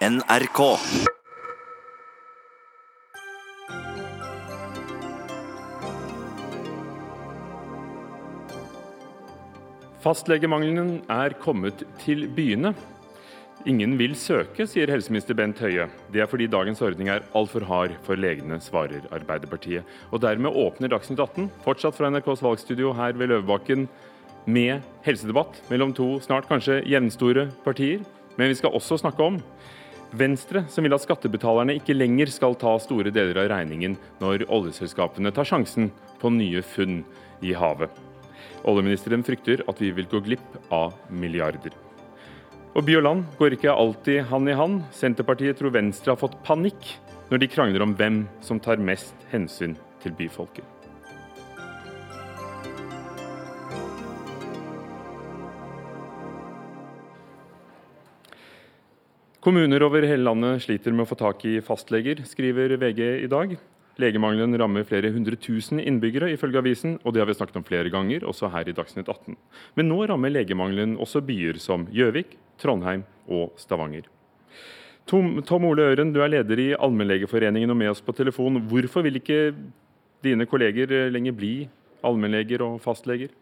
NRK. Fastlegemangelen er kommet til byene. Ingen vil søke, sier helseminister Bent Høie. Det er fordi dagens ordning er altfor hard for legene, svarer Arbeiderpartiet. Og dermed åpner Dagsnytt 18, fortsatt fra NRKs valgstudio her ved Løvebakken, med helsedebatt mellom to snart kanskje jevnstore partier. Men vi skal også snakke om Venstre, som vil at skattebetalerne ikke lenger skal ta store deler av regningen når oljeselskapene tar sjansen på nye funn i havet. Oljeministeren frykter at vi vil gå glipp av milliarder. Og by og land går ikke alltid hand i hand. Senterpartiet tror Venstre har fått panikk når de krangler om hvem som tar mest hensyn til byfolket. Kommuner over hele landet sliter med å få tak i fastleger, skriver VG i dag. Legemangelen rammer flere hundre tusen innbyggere, ifølge avisen, og det har vi snakket om flere ganger, også her i Dagsnytt 18. Men nå rammer legemangelen også byer som Gjøvik, Trondheim og Stavanger. Tom, Tom Ole Øren, du er leder i Allmennlegeforeningen og med oss på telefon. Hvorfor vil ikke dine kolleger lenger bli allmennleger og fastleger?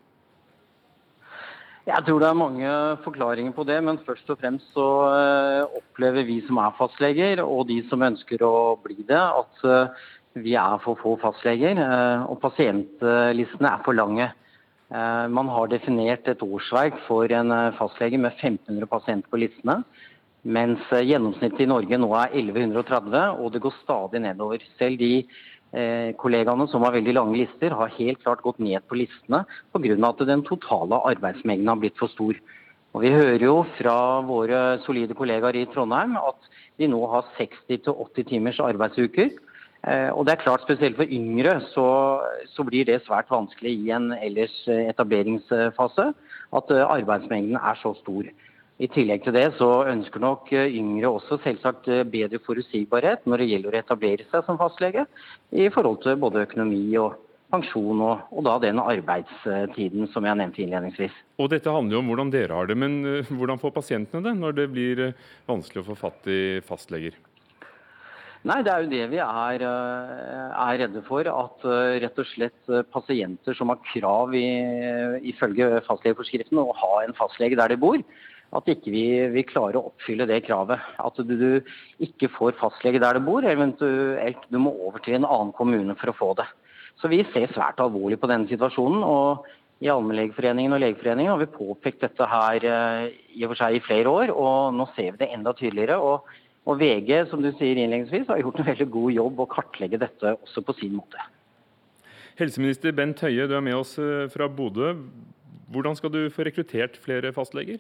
Jeg tror det er mange forklaringer på det, men først og fremst så eh, opplever vi som er fastleger, og de som ønsker å bli det, at eh, vi er for få fastleger. Eh, og pasientlistene er for lange. Man har definert et årsverk for en fastlege med 1500 pasienter på listene. Mens gjennomsnittet i Norge nå er 1130, og det går stadig nedover. Selv de kollegaene som har veldig lange lister, har helt klart gått ned på listene pga. at den totale arbeidsmengden har blitt for stor. Og Vi hører jo fra våre solide kollegaer i Trondheim at de nå har 60-80 timers arbeidsuker. Eh, og det er klart Spesielt for yngre så, så, blir det svært vanskelig i en ellers etableringsfase. At eh, arbeidsmengden er så stor. I tillegg til det så ønsker nok eh, yngre også selvsagt eh, bedre forutsigbarhet når det gjelder å etablere seg som fastlege, i forhold til både økonomi og pensjon og, og da den arbeidstiden som jeg nevnte innledningsvis. Og Dette handler jo om hvordan dere har det, men eh, hvordan får pasientene det når det blir vanskelig å få fatt i fastleger? Nei, Det er jo det vi er, er, redde for. At rett og slett pasienter som har krav i, ifølge fastlegeforskriften å ha en fastlege der de bor, at ikke vi, vil klarer å oppfylle det kravet. At du, du ikke får fastlege der du bor, eventuelt du må over til en annen kommune for å få det. Så vi ser svært alvorlig på denne situasjonen. og i Allmennlegeforeningen og Legeforeningen har vi påpekt dette her eh, i og for seg i flere år, og nå ser vi det enda tydeligere. Og, og VG som du sier innledningsvis, har gjort en veldig god jobb å kartlegge dette også på sin måte. Helseminister Bent Høie, du er med oss eh, fra Bodø. Hvordan skal du få rekruttert flere fastleger?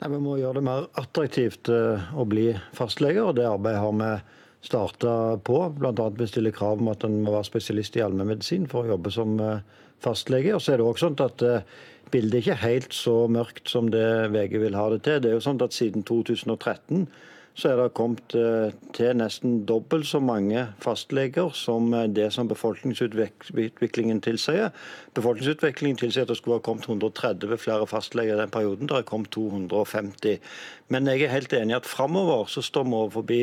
Nei, Vi må gjøre det mer attraktivt eh, å bli fastlege, og det arbeidet har vi starta på. Bl.a. bestille krav om at en må være spesialist i allmennmedisin for å jobbe som eh, fastlege. Og så er det også sånn at eh, bildet er ikke helt så mørkt som det VG vil ha det til. Det er jo sånn at Siden 2013 så er det kommet eh, til nesten dobbelt så mange fastleger som eh, det som befolkningsutviklingen tilsier. Befolkningsutviklingen tilsier at det skulle ha kommet 130 flere fastleger i den perioden. Det har kommet 250. Men jeg er helt enig i at framover så står vi overfor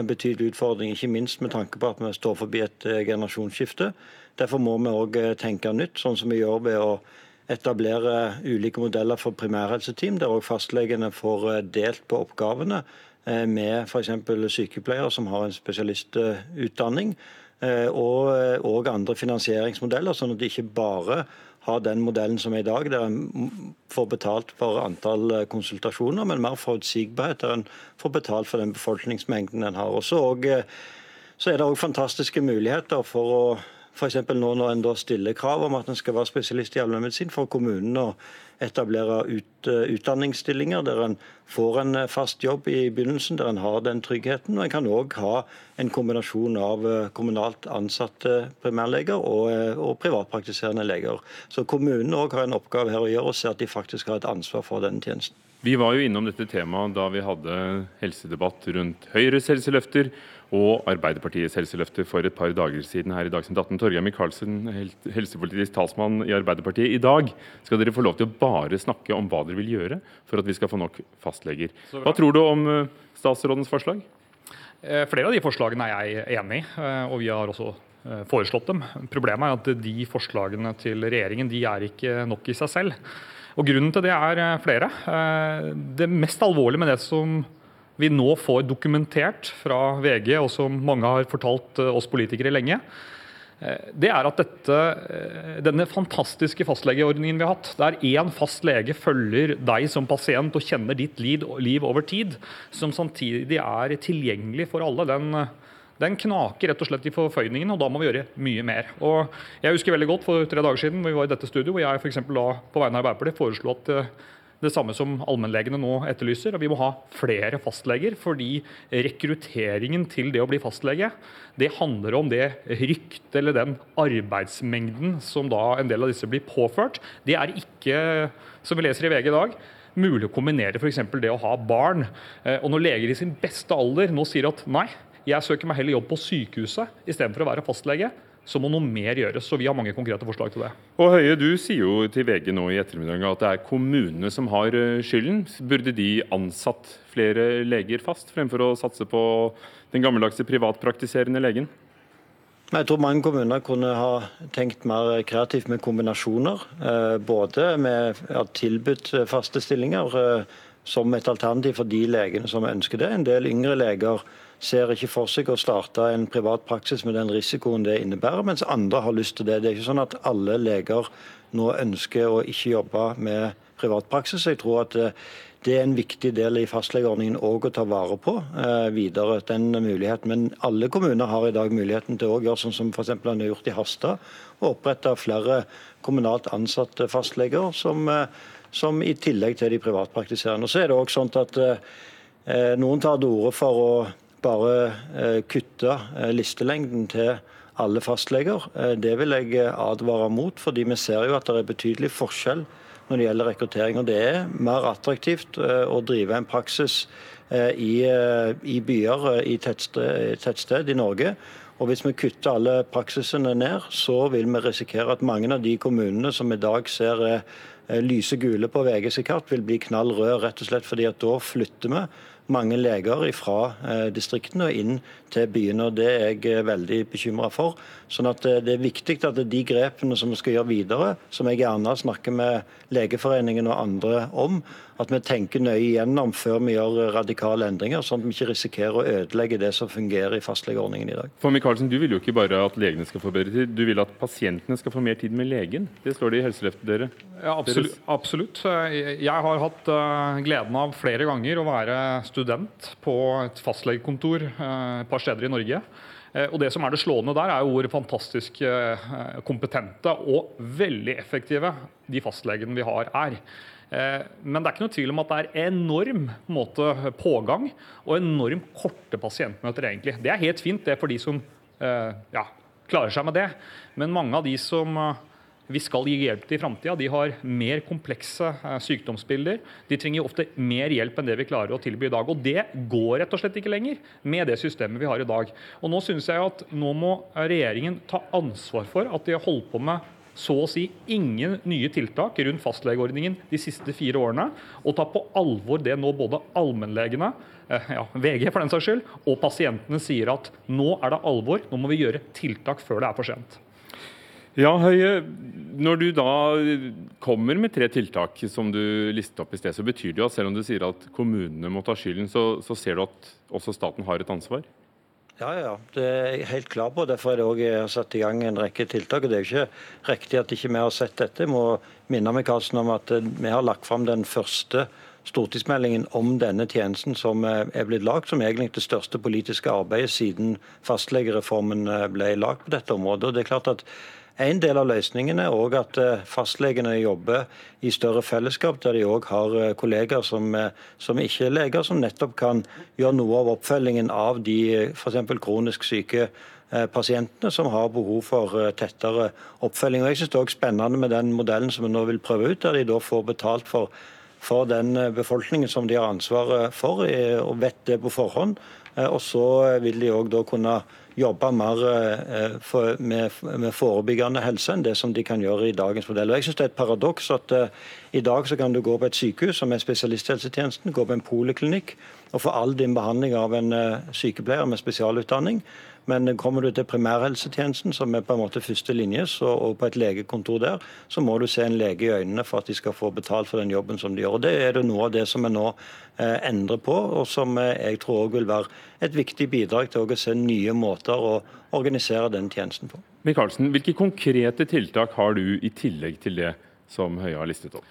en betydelig utfordring, ikke minst med tanke på at vi står forbi et eh, generasjonsskifte. Derfor må vi òg tenke nytt, sånn som vi gjør ved å etablere ulike modeller for primærhelseteam, der òg fastlegene får delt på oppgavene. Eh, med f.eks. sykepleiere som har en spesialistutdanning, eh, og, og andre finansieringsmodeller, sånn at de ikke bare har den modellen som er i dag, der en får betalt for antall eh, konsultasjoner, men mer forutsigbarhet, der en får betalt for den befolkningsmengden en har. Også, og, så er det òg fantastiske muligheter for å F.eks. nå når en da stiller krav om at en skal være spesialist i allmennmedisin, for kommunen å etablere ut, uh, utdanningsstillinger der en får en eh, fast jobb i begynnelsen, der en har den tryggheten. Og en kan òg ha en kombinasjon av uh, kommunalt ansatte primærleger og, og privatpraktiserende leger. Så kommunen òg har en oppgave her å gjøre og se at de faktisk har et ansvar for denne tjenesten. Vi var jo innom dette temaet da vi hadde helsedebatt rundt Høyres helseløfter og Arbeiderpartiets helseløfter for et par dager siden her i Dagsnytt 18. Torgeir Micaelsen, helsepolitisk talsmann i Arbeiderpartiet. I dag skal dere få lov til å bare snakke om hva dere vil gjøre for at vi skal få nok fastleger. Hva tror du om eh, statsrådens forslag? Eh, flere av de forslagene er jeg enig i, eh, og vi har også foreslått dem. Problemet er at de forslagene til regjeringen de er ikke nok i seg selv. Og Grunnen til det er flere. Det mest alvorlige med det som vi nå får dokumentert fra VG, og som mange har fortalt eh, oss politikere lenge, det er at dette, denne fantastiske fastlegeordningen vi har hatt, der én fast lege følger deg som pasient og kjenner ditt liv over tid, som samtidig er tilgjengelig for alle, den den knaker rett og slett i forføyningene, og da må vi gjøre mye mer. Og jeg husker veldig godt for tre dager siden hvor vi var i dette studio, hvor jeg for da på vegne av Arbeiderpartiet foreslo at eh, det samme som allmennlegene nå etterlyser. og Vi må ha flere fastleger, fordi rekrutteringen til det å bli fastlege det handler om det ryktet eller den arbeidsmengden som da en del av disse blir påført. Det er ikke, som vi leser i VG i dag, mulig å kombinere f.eks. det å ha barn. Eh, og når leger i sin beste alder nå sier at nei, jeg søker meg heller jobb på sykehuset istedenfor å være fastlege. Så må noe mer gjøres. og Vi har mange konkrete forslag til det. Og Høie, Du sier jo til VG nå i ettermiddag at det er kommunene som har eh, skylden. Burde de ansatt flere leger fast, fremfor å satse på den gammeldagse privatpraktiserende legen? Jeg tror mange kommuner kunne ha tenkt mer kreativt med kombinasjoner. Eh, både med å tilbudt faste stillinger eh, som et alternativ for de legene som ønsker det. En del yngre leger ser ikke for seg å starte en privat praksis med den risikoen det innebærer, mens andre har lyst til det. Det er ikke sånn at alle leger nå ønsker å ikke jobbe med privatpraksis. Jeg tror at eh, det er en viktig del i fastlegeordningen òg å ta vare på eh, videre. den muligheten. Men alle kommuner har i dag muligheten til å gjøre sånn som f.eks. han har gjort i Harstad, og opprette flere kommunalt ansatte fastleger, som, eh, som, i tillegg til de privatpraktiserende. Så er det også sånn at eh, Noen tar til orde for å bare eh, kutte eh, listelengden til alle fastleger. Eh, det vil jeg advare mot, fordi vi ser jo at det er betydelig forskjell når det gjelder rekruttering. Og det er mer attraktivt å drive en praksis i, i byer, i tettsted, tettsted i Norge. Og Hvis vi kutter alle praksisene ned, så vil vi risikere at mange av de kommunene som i dag ser lyse gule på VGs kart, vil bli knall røde, rett og slett fordi at da flytter vi mange leger fra eh, distriktene og inn til byene. og Det er jeg eh, veldig bekymra for. Sånn at eh, Det er viktig at de grepene som vi skal gjøre videre, som jeg gjerne snakker med Legeforeningen og andre om, at vi tenker nøye igjennom før vi gjør radikale endringer, sånn at vi ikke risikerer å ødelegge det som fungerer i fastlegeordningen i dag. For Michaelsen, Du vil jo ikke bare at legene skal få bedre tid, du vil at pasientene skal få mer tid med legen. Det står det i helseløftet dere. Ja, absolutt. absolutt. Jeg har hatt gleden av flere ganger å være student på et fastlegekontor et par steder i Norge. Eh, og Det som er det slående der, er jo hvor fantastisk eh, kompetente og veldig effektive de fastlegene vi har, er. Eh, men det er ikke noe tvil om at det er enorm måte, pågang og enormt korte pasientmøter. egentlig. Det er helt fint det er for de som ja, klarer seg med det. Men mange av de som vi skal gi hjelp til i framtida. De har mer komplekse eh, sykdomsbilder. De trenger ofte mer hjelp enn det vi klarer å tilby i dag. Og det går rett og slett ikke lenger med det systemet vi har i dag. Og nå synes jeg at nå må regjeringen ta ansvar for at de har holdt på med så å si ingen nye tiltak rundt fastlegeordningen de siste fire årene, og ta på alvor det nå både allmennlegene, eh, ja, VG for den saks skyld, og pasientene sier at nå er det alvor, nå må vi gjøre tiltak før det er for sent. Ja, Høie. Når du da kommer med tre tiltak som du listet opp i sted, så betyr det jo at selv om du sier at kommunene må ta skylden, så, så ser du at også staten har et ansvar? Ja, ja. Det er jeg helt klar på. Derfor er det også jeg har satt i gang en rekke tiltak. og Det er jo ikke riktig at ikke vi har sett dette. Jeg må minne Michaelsen om at vi har lagt fram den første stortingsmeldingen om denne tjenesten som er blitt lagt, som egentlig det største politiske arbeidet siden fastlegereformen ble lagt på dette området. Og det er klart at en del av løsningen er òg at eh, fastlegene jobber i større fellesskap, der de òg har kolleger kollegaer som, eh, som, ikke er leger, som nettopp kan gjøre noe av oppfølgingen av de f.eks. kronisk syke pasientene som har behov for tettere oppfølging. Og jeg synes Det er også spennende med den modellen som vi nå vil prøve ut, der de da får betalt for for den befolkningen som de har ansvaret for, og vet det på forhånd. Og så vil de òg da kunne jobbe mer med, med, forebyggende helse enn det som de kan gjøre i dagens modell. Og jeg synes Det er et paradoks at uh, i dag så kan du gå på et sykehus som er spesialisthelsetjenesten, gå på en poliklinikk og få all din behandling av en sykepleier med spesialutdanning. Men kommer du til primærhelsetjenesten, som er på en måte første linje, så, og på et legekontor der, så må du se en lege i øynene for at de skal få betalt for den jobben som de gjør. Det er det noe av det som vi nå eh, endrer på, og som eh, jeg tror også vil være et viktig bidrag til å se nye måter å organisere den tjenesten på. Michaelsen, hvilke konkrete tiltak har du i tillegg til det som Høie har listet opp?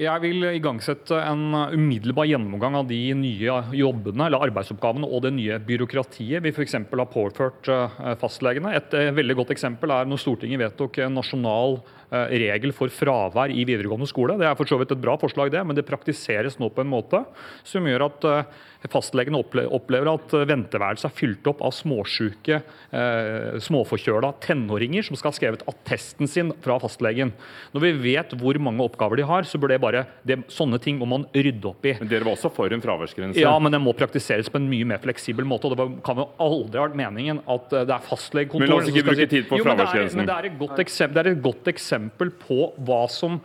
Jeg vil igangsette en umiddelbar gjennomgang av de nye jobbene eller arbeidsoppgavene og det nye byråkratiet vi f.eks. har påført eh, fastlegene. Et eh, veldig godt eksempel er når Stortinget vedtok en nasjonal regel for fravær i videregående skole. Det er for så vidt et bra forslag, det, men det praktiseres nå på en måte som gjør at eh, fastlegene opplever at venteværelset er fylt opp av småsjuke, eh, småforkjøla tenåringer som skal ha skrevet attesten sin fra fastlegen. Når vi vet hvor mange oppgaver de har, så bør det bare det, sånne ting må man rydde opp i. Men Dere var også for en fraværsgrense? Ja, men den må praktiseres på en mye mer fleksibel måte. og Det kan jo aldri ha vært meningen at det er fastlegekontor Men la oss ikke bruke tid på fraværsgrensen. Men det er, men det er, det et godt eksempel på hva som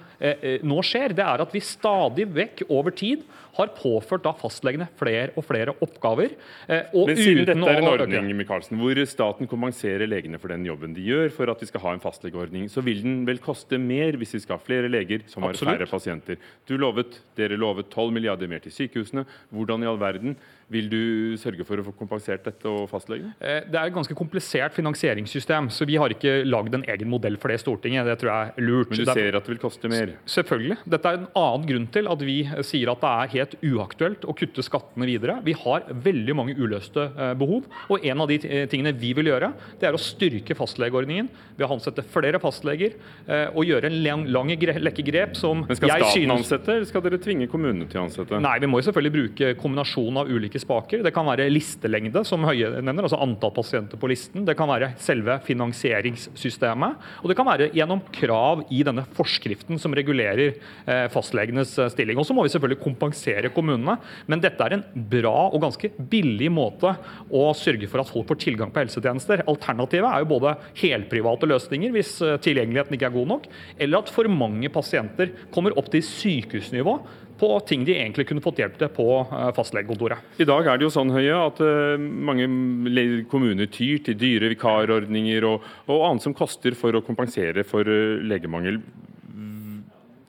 nå skjer. Det er at vi stadig vekk over tid har påført da fastlegene flere og flere oppgaver. Eh, og Men siden dette er en ordning Mikkelsen, hvor staten kompenserer legene for den jobben de gjør for at vi skal ha en fastlegeordning, så vil den vel koste mer hvis vi skal ha flere leger som har Absolutt. færre pasienter. Du lovet, Dere lovet 12 milliarder mer til sykehusene. Hvordan i all verden vil du sørge for å få kompensert dette og fastlegene? Eh, det er et ganske komplisert finansieringssystem, så vi har ikke lagd en egen modell for det i Stortinget. Det tror jeg er lurt. Men du ser at det vil koste mer? Selvfølgelig. Dette er en annen grunn til at vi sier at det er helt uaktuelt å kutte skattene videre. Vi har veldig mange uløste eh, behov, og en av de eh, tingene vi vil gjøre, det er å styrke fastlegeordningen ved å ansette flere fastleger og gjøre en lang, lang lekke grep som Men Skal staten synes... ansette, eller skal dere tvinge kommunene til å ansette? Nei, vi må jo selvfølgelig bruke kombinasjonen av ulike spaker. Det kan være listelengde, som Høie nevner, altså antall pasienter på listen. Det kan være selve finansieringssystemet. Og det kan være gjennom krav i denne forskriften som regulerer eh, fastlegenes eh, stilling. Og så må vi selvfølgelig kompensere kommunene, men dette er en bra og ganske billig måte å sørge for at folk får tilgang på helsetjenester. Alternativet er jo både helprivate løsninger hvis eh, tilgjengeligheten ikke er god nok, eller at for mange pasienter kommer opp til sykehusnivå på ting de egentlig kunne fått hjelp til på fastlegekontoret. I dag er det jo sånn Høye, at mange kommuner tyr til dyre vikarordninger og, og annet som koster for å kompensere for legemangel.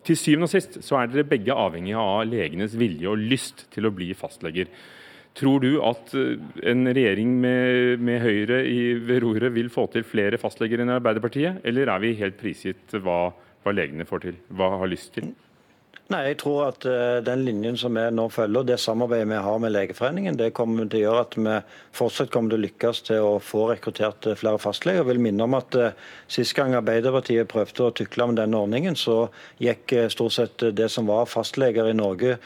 Til syvende og sist så er dere begge avhengige av legenes vilje og lyst til å bli fastleger. Tror du at en regjering med, med Høyre i, ved roret vil få til flere fastleger enn Arbeiderpartiet, eller er vi helt prisgitt hva, hva legene får til, hva har lyst til? Nei, jeg tror at uh, den linjen som vi nå følger, det samarbeidet vi har med Legeforeningen, det kommer til å gjøre at vi fortsatt kommer til å lykkes til å få rekruttert eh, flere fastleger. Jeg vil minne om at uh, Sist gang Arbeiderpartiet prøvde å tykle med denne ordningen, så gikk stort sett det som var fastleger i Norge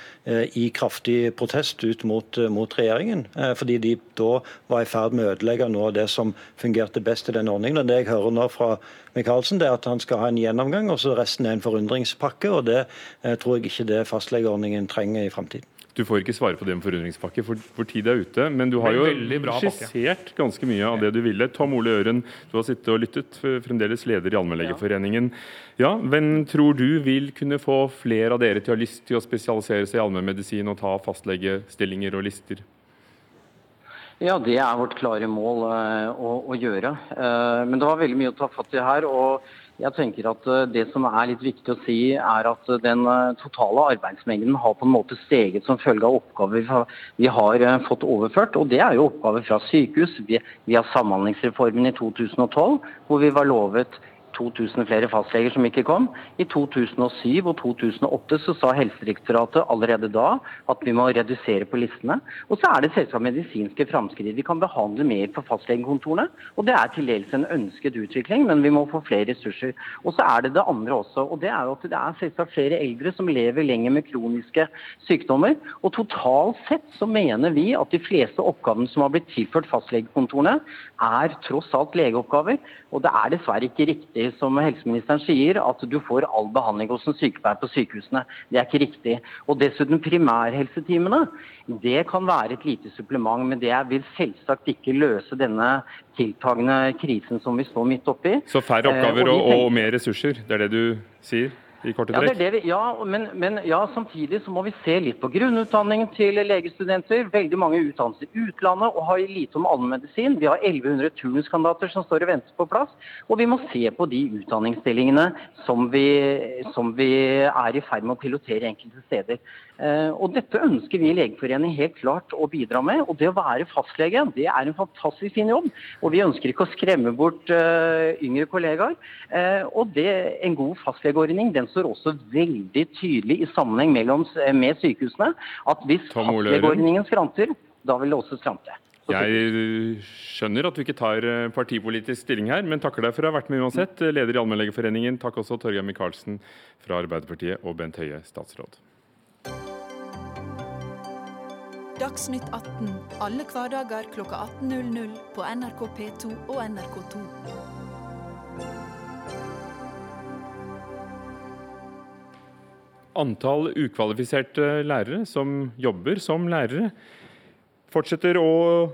i kraftig protest ut mot, mot regjeringen. Fordi de da var i ferd med å ødelegge noe av det som fungerte best i den ordningen. Og det jeg hører nå fra Michaelsen, det er at han skal ha en gjennomgang, og så resten er en forundringspakke. og Det eh, tror jeg ikke det fastlegeordningen trenger i framtiden. Du får ikke svare på det med forundringspakke, for, for tid er ute. Men du har jo skissert ganske mye av det du ville. Tom Ole Øren, du har sittet og lyttet, fremdeles leder i Allmennlegeforeningen. Ja, Hvem tror du vil kunne få flere av dere til å ha lyst til å spesialisere seg i allmennmedisin og ta fastlegestillinger og lister? Ja, det er vårt klare mål uh, å, å, gjøre. Uh, men det var veldig mye å ta fatt i her. og jeg tenker at uh, Det som er litt viktig å si, er at den totale arbeidsmengden har på en måte steget som følge av oppgaver vi har fått overført. og Det er jo oppgaver fra sykehus. via Samhandlingsreformen i 2012, hvor vi var lovet 2000 flere fastleger som ikke kom. I 2007 og 2008 så sa Helsedirektoratet allerede da at vi må redusere på listene. Og så er det selvsagt medisinske framskritt. Vi kan behandle mer på fastlegekontorene. Og det er til dels en ønsket utvikling, men vi må få flere ressurser. Og så er det det andre også. Og det er jo at det er selvsagt flere eldre som lever lenger med kroniske sykdommer. Og totalt sett så mener vi at de fleste oppgavene som har blitt tilført fastlegekontorene, er tross alt legeoppgaver. Og det er dessverre ikke riktig som helseministeren sier, at du får all behandling hos en sykepleier på sykehusene. Det er ikke riktig. Og dessuten primærhelsetimene. Det kan være et lite supplement, men det vil selvsagt ikke løse denne tiltagende krisen som vi står midt oppi. Så færre oppgaver og, og, og mer ressurser, det er det du sier? I korte trekk? Ja, vi, ja, men, men, ja, samtidig så må vi se litt på grunnutdanningen til legestudenter. Veldig mange utdannes i utlandet og har lite om allmennmedisin. Vi har 1100 turnuskandidater som står og venter på plass. Og vi må se på de utdanningsstillingene som vi, som vi er i ferd med å pilotere enkelte steder. Eh, og Dette ønsker vi i Legeforeningen helt klart å bidra med. og Det å være fastlege det er en fantastisk fin jobb. og Vi ønsker ikke å skremme bort uh, yngre kollegaer. Uh, og det, En god fastlegeordning den står også veldig tydelig i sammenheng mellom, med sykehusene. At hvis fastlegeordningen skranter, da vil det også skrante. Jeg skjønner at du ikke tar partipolitisk stilling her, men takker deg for å ha vært med uansett. Leder i Allmennlegeforeningen. Takk også Torgeir Micaelsen fra Arbeiderpartiet og Bent Høie, statsråd. Dagsnytt 18 alle hverdager kl 18.00 på NRK P2 og NRK2. Antall ukvalifiserte lærere som jobber som lærere, fortsetter å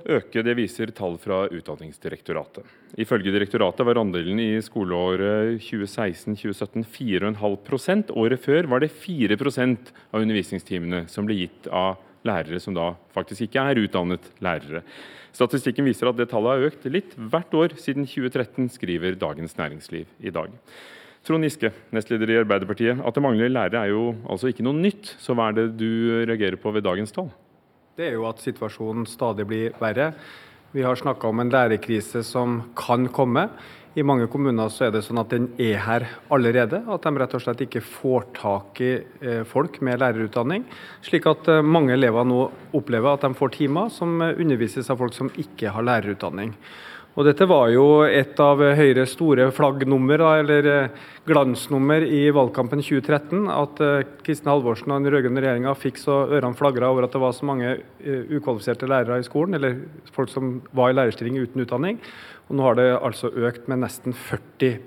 øke. Det viser tall fra Utdanningsdirektoratet. Ifølge direktoratet var andelen i skoleåret 2016-2017 4,5% Året før var det 4% av undervisningstimene som ble gitt av lærere som da faktisk ikke er utdannet lærere. Statistikken viser at det tallet har økt litt hvert år siden 2013, skriver Dagens Næringsliv i dag. Trond Giske, nestleder i Arbeiderpartiet. At det mangler lærere er jo altså ikke noe nytt. Så hva er det du reagerer på ved dagens tall? Det er jo at situasjonen stadig blir verre. Vi har snakka om en lærerkrise som kan komme. I mange kommuner så er det sånn at den er her allerede. At de rett og slett ikke får tak i eh, folk med lærerutdanning. Slik at eh, mange elever nå opplever at de får timer som undervises av folk som ikke har lærerutdanning. Og Dette var jo et av Høyres store flaggnummer, eller glansnummer i valgkampen 2013. At Kristin Halvorsen og den rød-grønne regjeringa fikk så ørene flagra over at det var så mange ukvalifiserte lærere i skolen, eller folk som var i lærerstilling uten utdanning. Og nå har det altså økt med nesten 40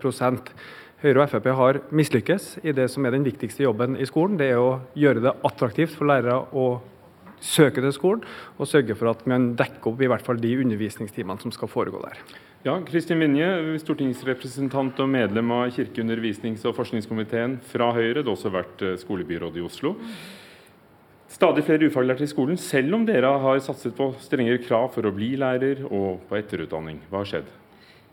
Høyre og Frp har mislykkes i det som er den viktigste jobben i skolen. Det er å gjøre det attraktivt for lærere å søke til skolen, og sørge for at man dekker opp i hvert fall de undervisningstimene som skal foregå der. Ja, Kristin Vinje, stortingsrepresentant og medlem av kirke-, undervisnings- og forskningskomiteen fra Høyre. Du har også vært eh, skolebyråd i Oslo. Stadig flere ufaglærte i skolen, selv om dere har satset på strengere krav for å bli lærer og på etterutdanning. Hva har skjedd?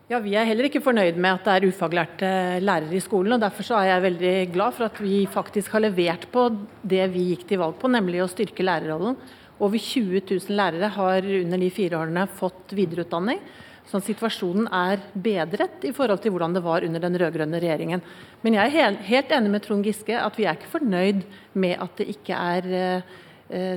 Ja, Vi er heller ikke fornøyd med at det er ufaglærte lærere i skolen. og Derfor er jeg veldig glad for at vi faktisk har levert på det vi gikk til valg på, nemlig å styrke lærerrollen. Over 20 000 lærere har under de fire årene fått videreutdanning. Sånn situasjonen er bedret i forhold til hvordan det var under den rød-grønne regjeringen. Men jeg er helt enig med Trond Giske at vi er ikke fornøyd med at det ikke er eh,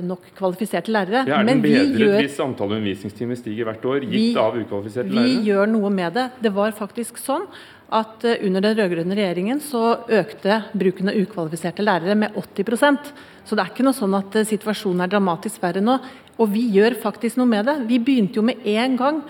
nok kvalifiserte lærere. Ja, er den bedret gjør, hvis antallet undervisningstimer stiger hvert år, gitt vi, av ukvalifiserte lærere? Vi gjør noe med det. Det var faktisk sånn at eh, under den rød-grønne regjeringen så økte bruken av ukvalifiserte lærere med 80% Så det er ikke noe sånn at eh, situasjonen er dramatisk verre nå. Og vi gjør faktisk noe med det. Vi begynte jo med en gang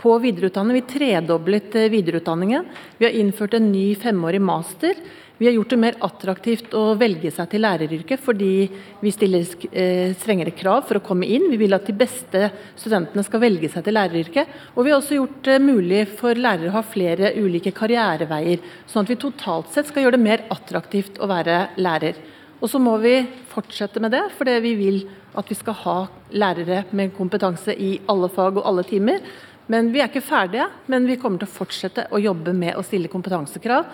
på videreutdanning. Vi tredoblet eh, videreutdanningen. Vi har innført en ny femårig master. Vi har gjort det mer attraktivt å velge seg til læreryrket fordi vi stiller eh, strengere krav for å komme inn. Vi vil at de beste studentene skal velge seg til læreryrket. Og vi har også gjort det mulig for lærere å ha flere ulike karriereveier, sånn at vi totalt sett skal gjøre det mer attraktivt å være lærer. Og så må vi fortsette med det, fordi vi vil at vi skal ha lærere med kompetanse i alle fag og alle timer. Men vi er ikke ferdige. Men vi kommer til å fortsette å jobbe med å stille kompetansekrav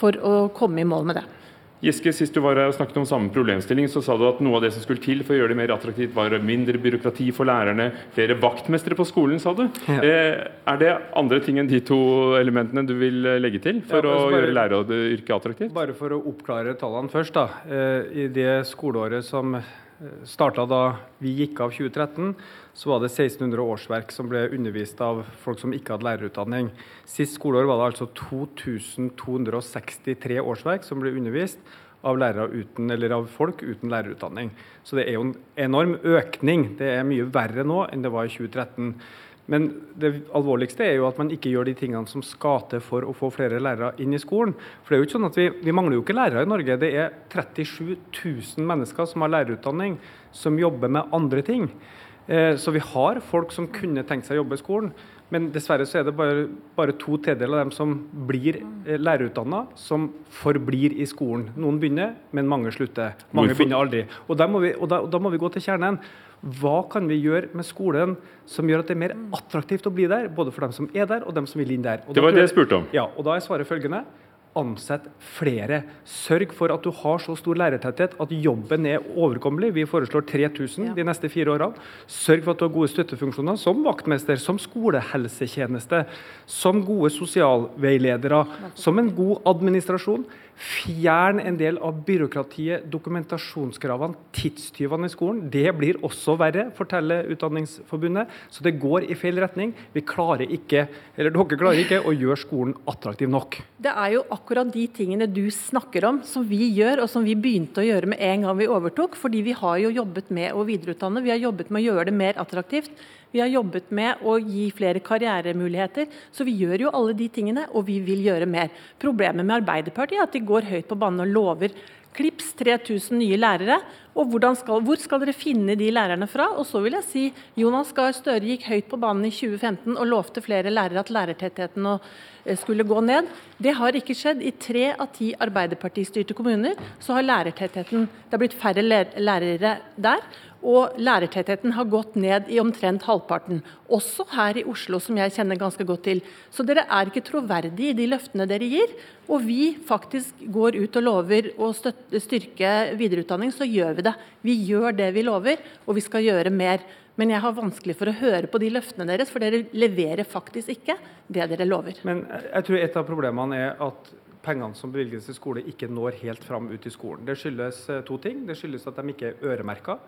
for å komme i mål med det. Giske, Sist du var her og snakket om samme problemstilling, så sa du at noe av det som skulle til for å gjøre det mer attraktivt, var mindre byråkrati for lærerne, flere vaktmestere på skolen, sa du. Ja. Eh, er det andre ting enn de to elementene du vil legge til for ja, å bare, gjøre læreryrket attraktivt? Bare for å oppklare tallene først. da. Eh, I det skoleåret som starta da vi gikk av 2013, så var det 1600 årsverk som ble undervist av folk som ikke hadde lærerutdanning. Sist skoleår var det altså 2263 årsverk som ble undervist av uten, eller av folk uten lærerutdanning. Så det er jo en enorm økning. Det er mye verre nå enn det var i 2013. Men det alvorligste er jo at man ikke gjør de tingene som skal til for å få flere lærere inn i skolen. For det er jo ikke sånn at Vi, vi mangler jo ikke lærere i Norge. Det er 37 000 mennesker som har lærerutdanning, som jobber med andre ting. Eh, så vi har folk som kunne tenkt seg å jobbe i skolen. Men dessverre så er det bare, bare to tredjedeler av dem som blir eh, lærerutdanna, som forblir i skolen. Noen begynner, men mange slutter. Mange Hvorfor? begynner aldri. Og, der må vi, og, da, og da må vi gå til kjernen. Hva kan vi gjøre med skolen som gjør at det er mer attraktivt å bli der, både for dem som er der, og dem som vil inn der? Og Det var det jeg spurte om. Ja, og da er svaret følgende. Ansett flere. Sørg for at du har så stor lærertetthet at jobben er overkommelig. Vi foreslår 3000 Ja. de neste fire årene. Sørg for at du har gode støttefunksjoner som vaktmester, som skolehelsetjeneste, som gode sosialveiledere, som en god administrasjon. Fjern en del av byråkratiet, dokumentasjonskravene, tidstyvene i skolen. Det blir også verre, forteller Utdanningsforbundet. Så det går i feil retning. Vi klarer ikke, eller dere klarer ikke å gjøre skolen attraktiv nok. Det er jo akkurat de tingene du snakker om som vi gjør, og som vi begynte å gjøre med en gang vi overtok. Fordi vi har jo jobbet med å videreutdanne, vi har jobbet med å gjøre det mer attraktivt. Vi har jobbet med å gi flere karrieremuligheter. Så vi gjør jo alle de tingene, og vi vil gjøre mer. Problemet med Arbeiderpartiet er at de går høyt på banen og lover klips 3000 nye lærere. Og skal, hvor skal dere finne de lærerne fra? Og så vil jeg si Jonas Gahr Støre gikk høyt på banen i 2015 og lovte flere lærere at lærertettheten eh, skulle gå ned. Det har ikke skjedd. I tre av ti Arbeiderpartistyrte kommuner så har lærertettheten Det har blitt færre lærere der. Og lærertettheten har gått ned i omtrent halvparten. Også her i Oslo, som jeg kjenner ganske godt til. Så dere er ikke troverdige i de løftene dere gir. Og vi faktisk går ut og lover å støtte, styrke videreutdanning, så gjør vi det. Vi gjør det vi lover, og vi skal gjøre mer. Men jeg har vanskelig for å høre på de løftene deres, for dere leverer faktisk ikke det dere lover. Men jeg tror et av problemene er at pengene som bevilges til skole, ikke når helt fram ut i skolen. Det skyldes eh, to ting. Det skyldes at de ikke er øremerka.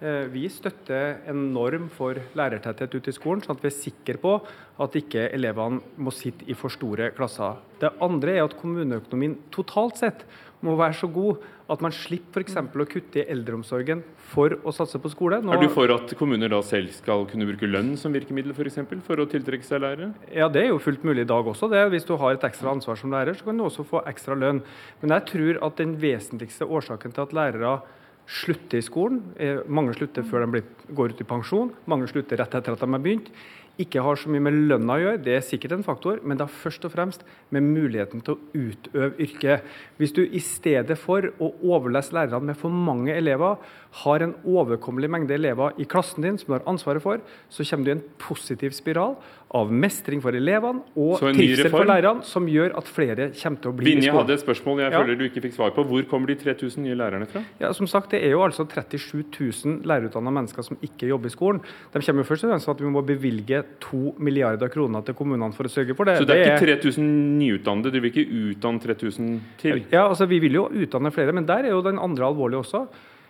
Eh, Vi støtter en norm for lærertetthet ute i skolen, sånn at vi er sikre på at ikke elevene må sitte i for store klasser. Det andre er at kommuneøkonomien totalt sett må være så god at man slipper f.eks. å kutte i eldreomsorgen for å satse på skole. Nå- Er du for at kommuner da selv skal kunne bruke lønn som virkemiddel for, eksempel, for å tiltrekke seg lærere? Ja, det er jo fullt mulig i dag også. det. Hvis du har et ekstra ansvar som lærer, så kan du også få ekstra lønn. Men jeg tror at den vesentligste årsaken til at lærere slutter i skolen, er, mange slutter før de går ut i pensjon, mange slutter rett etter at de har begynt, ikke har så mye med lønna å gjøre, det er sikkert en faktor, men det har først og fremst med muligheten til å utøve yrket. Hvis du i stedet for å overlesse lærerne med for mange elever, har en overkommelig mengde elever i klassen din som du har ansvaret for, så kommer du i en positiv spiral av mestring for elevene og trivsel for lærerne, som gjør at flere kommer til å bli i skolen. Vinje hadde et spørsmål jeg Ja. føler du ikke fikk svar på. Hvor kommer de 3000 nye lærerne fra? Ja, som sagt, Det er jo altså 37 000 lærerutdanna mennesker som ikke jobber i skolen. De kommer jo først og fremst til at vi må bevilge 2 milliarder kroner til kommunene for å sørge for det. Så det er ikke 3000 nyutdannede, du vil ikke utdanne 3000 til? Ja, altså Vi vil jo utdanne flere, men der er jo den andre alvorlige også.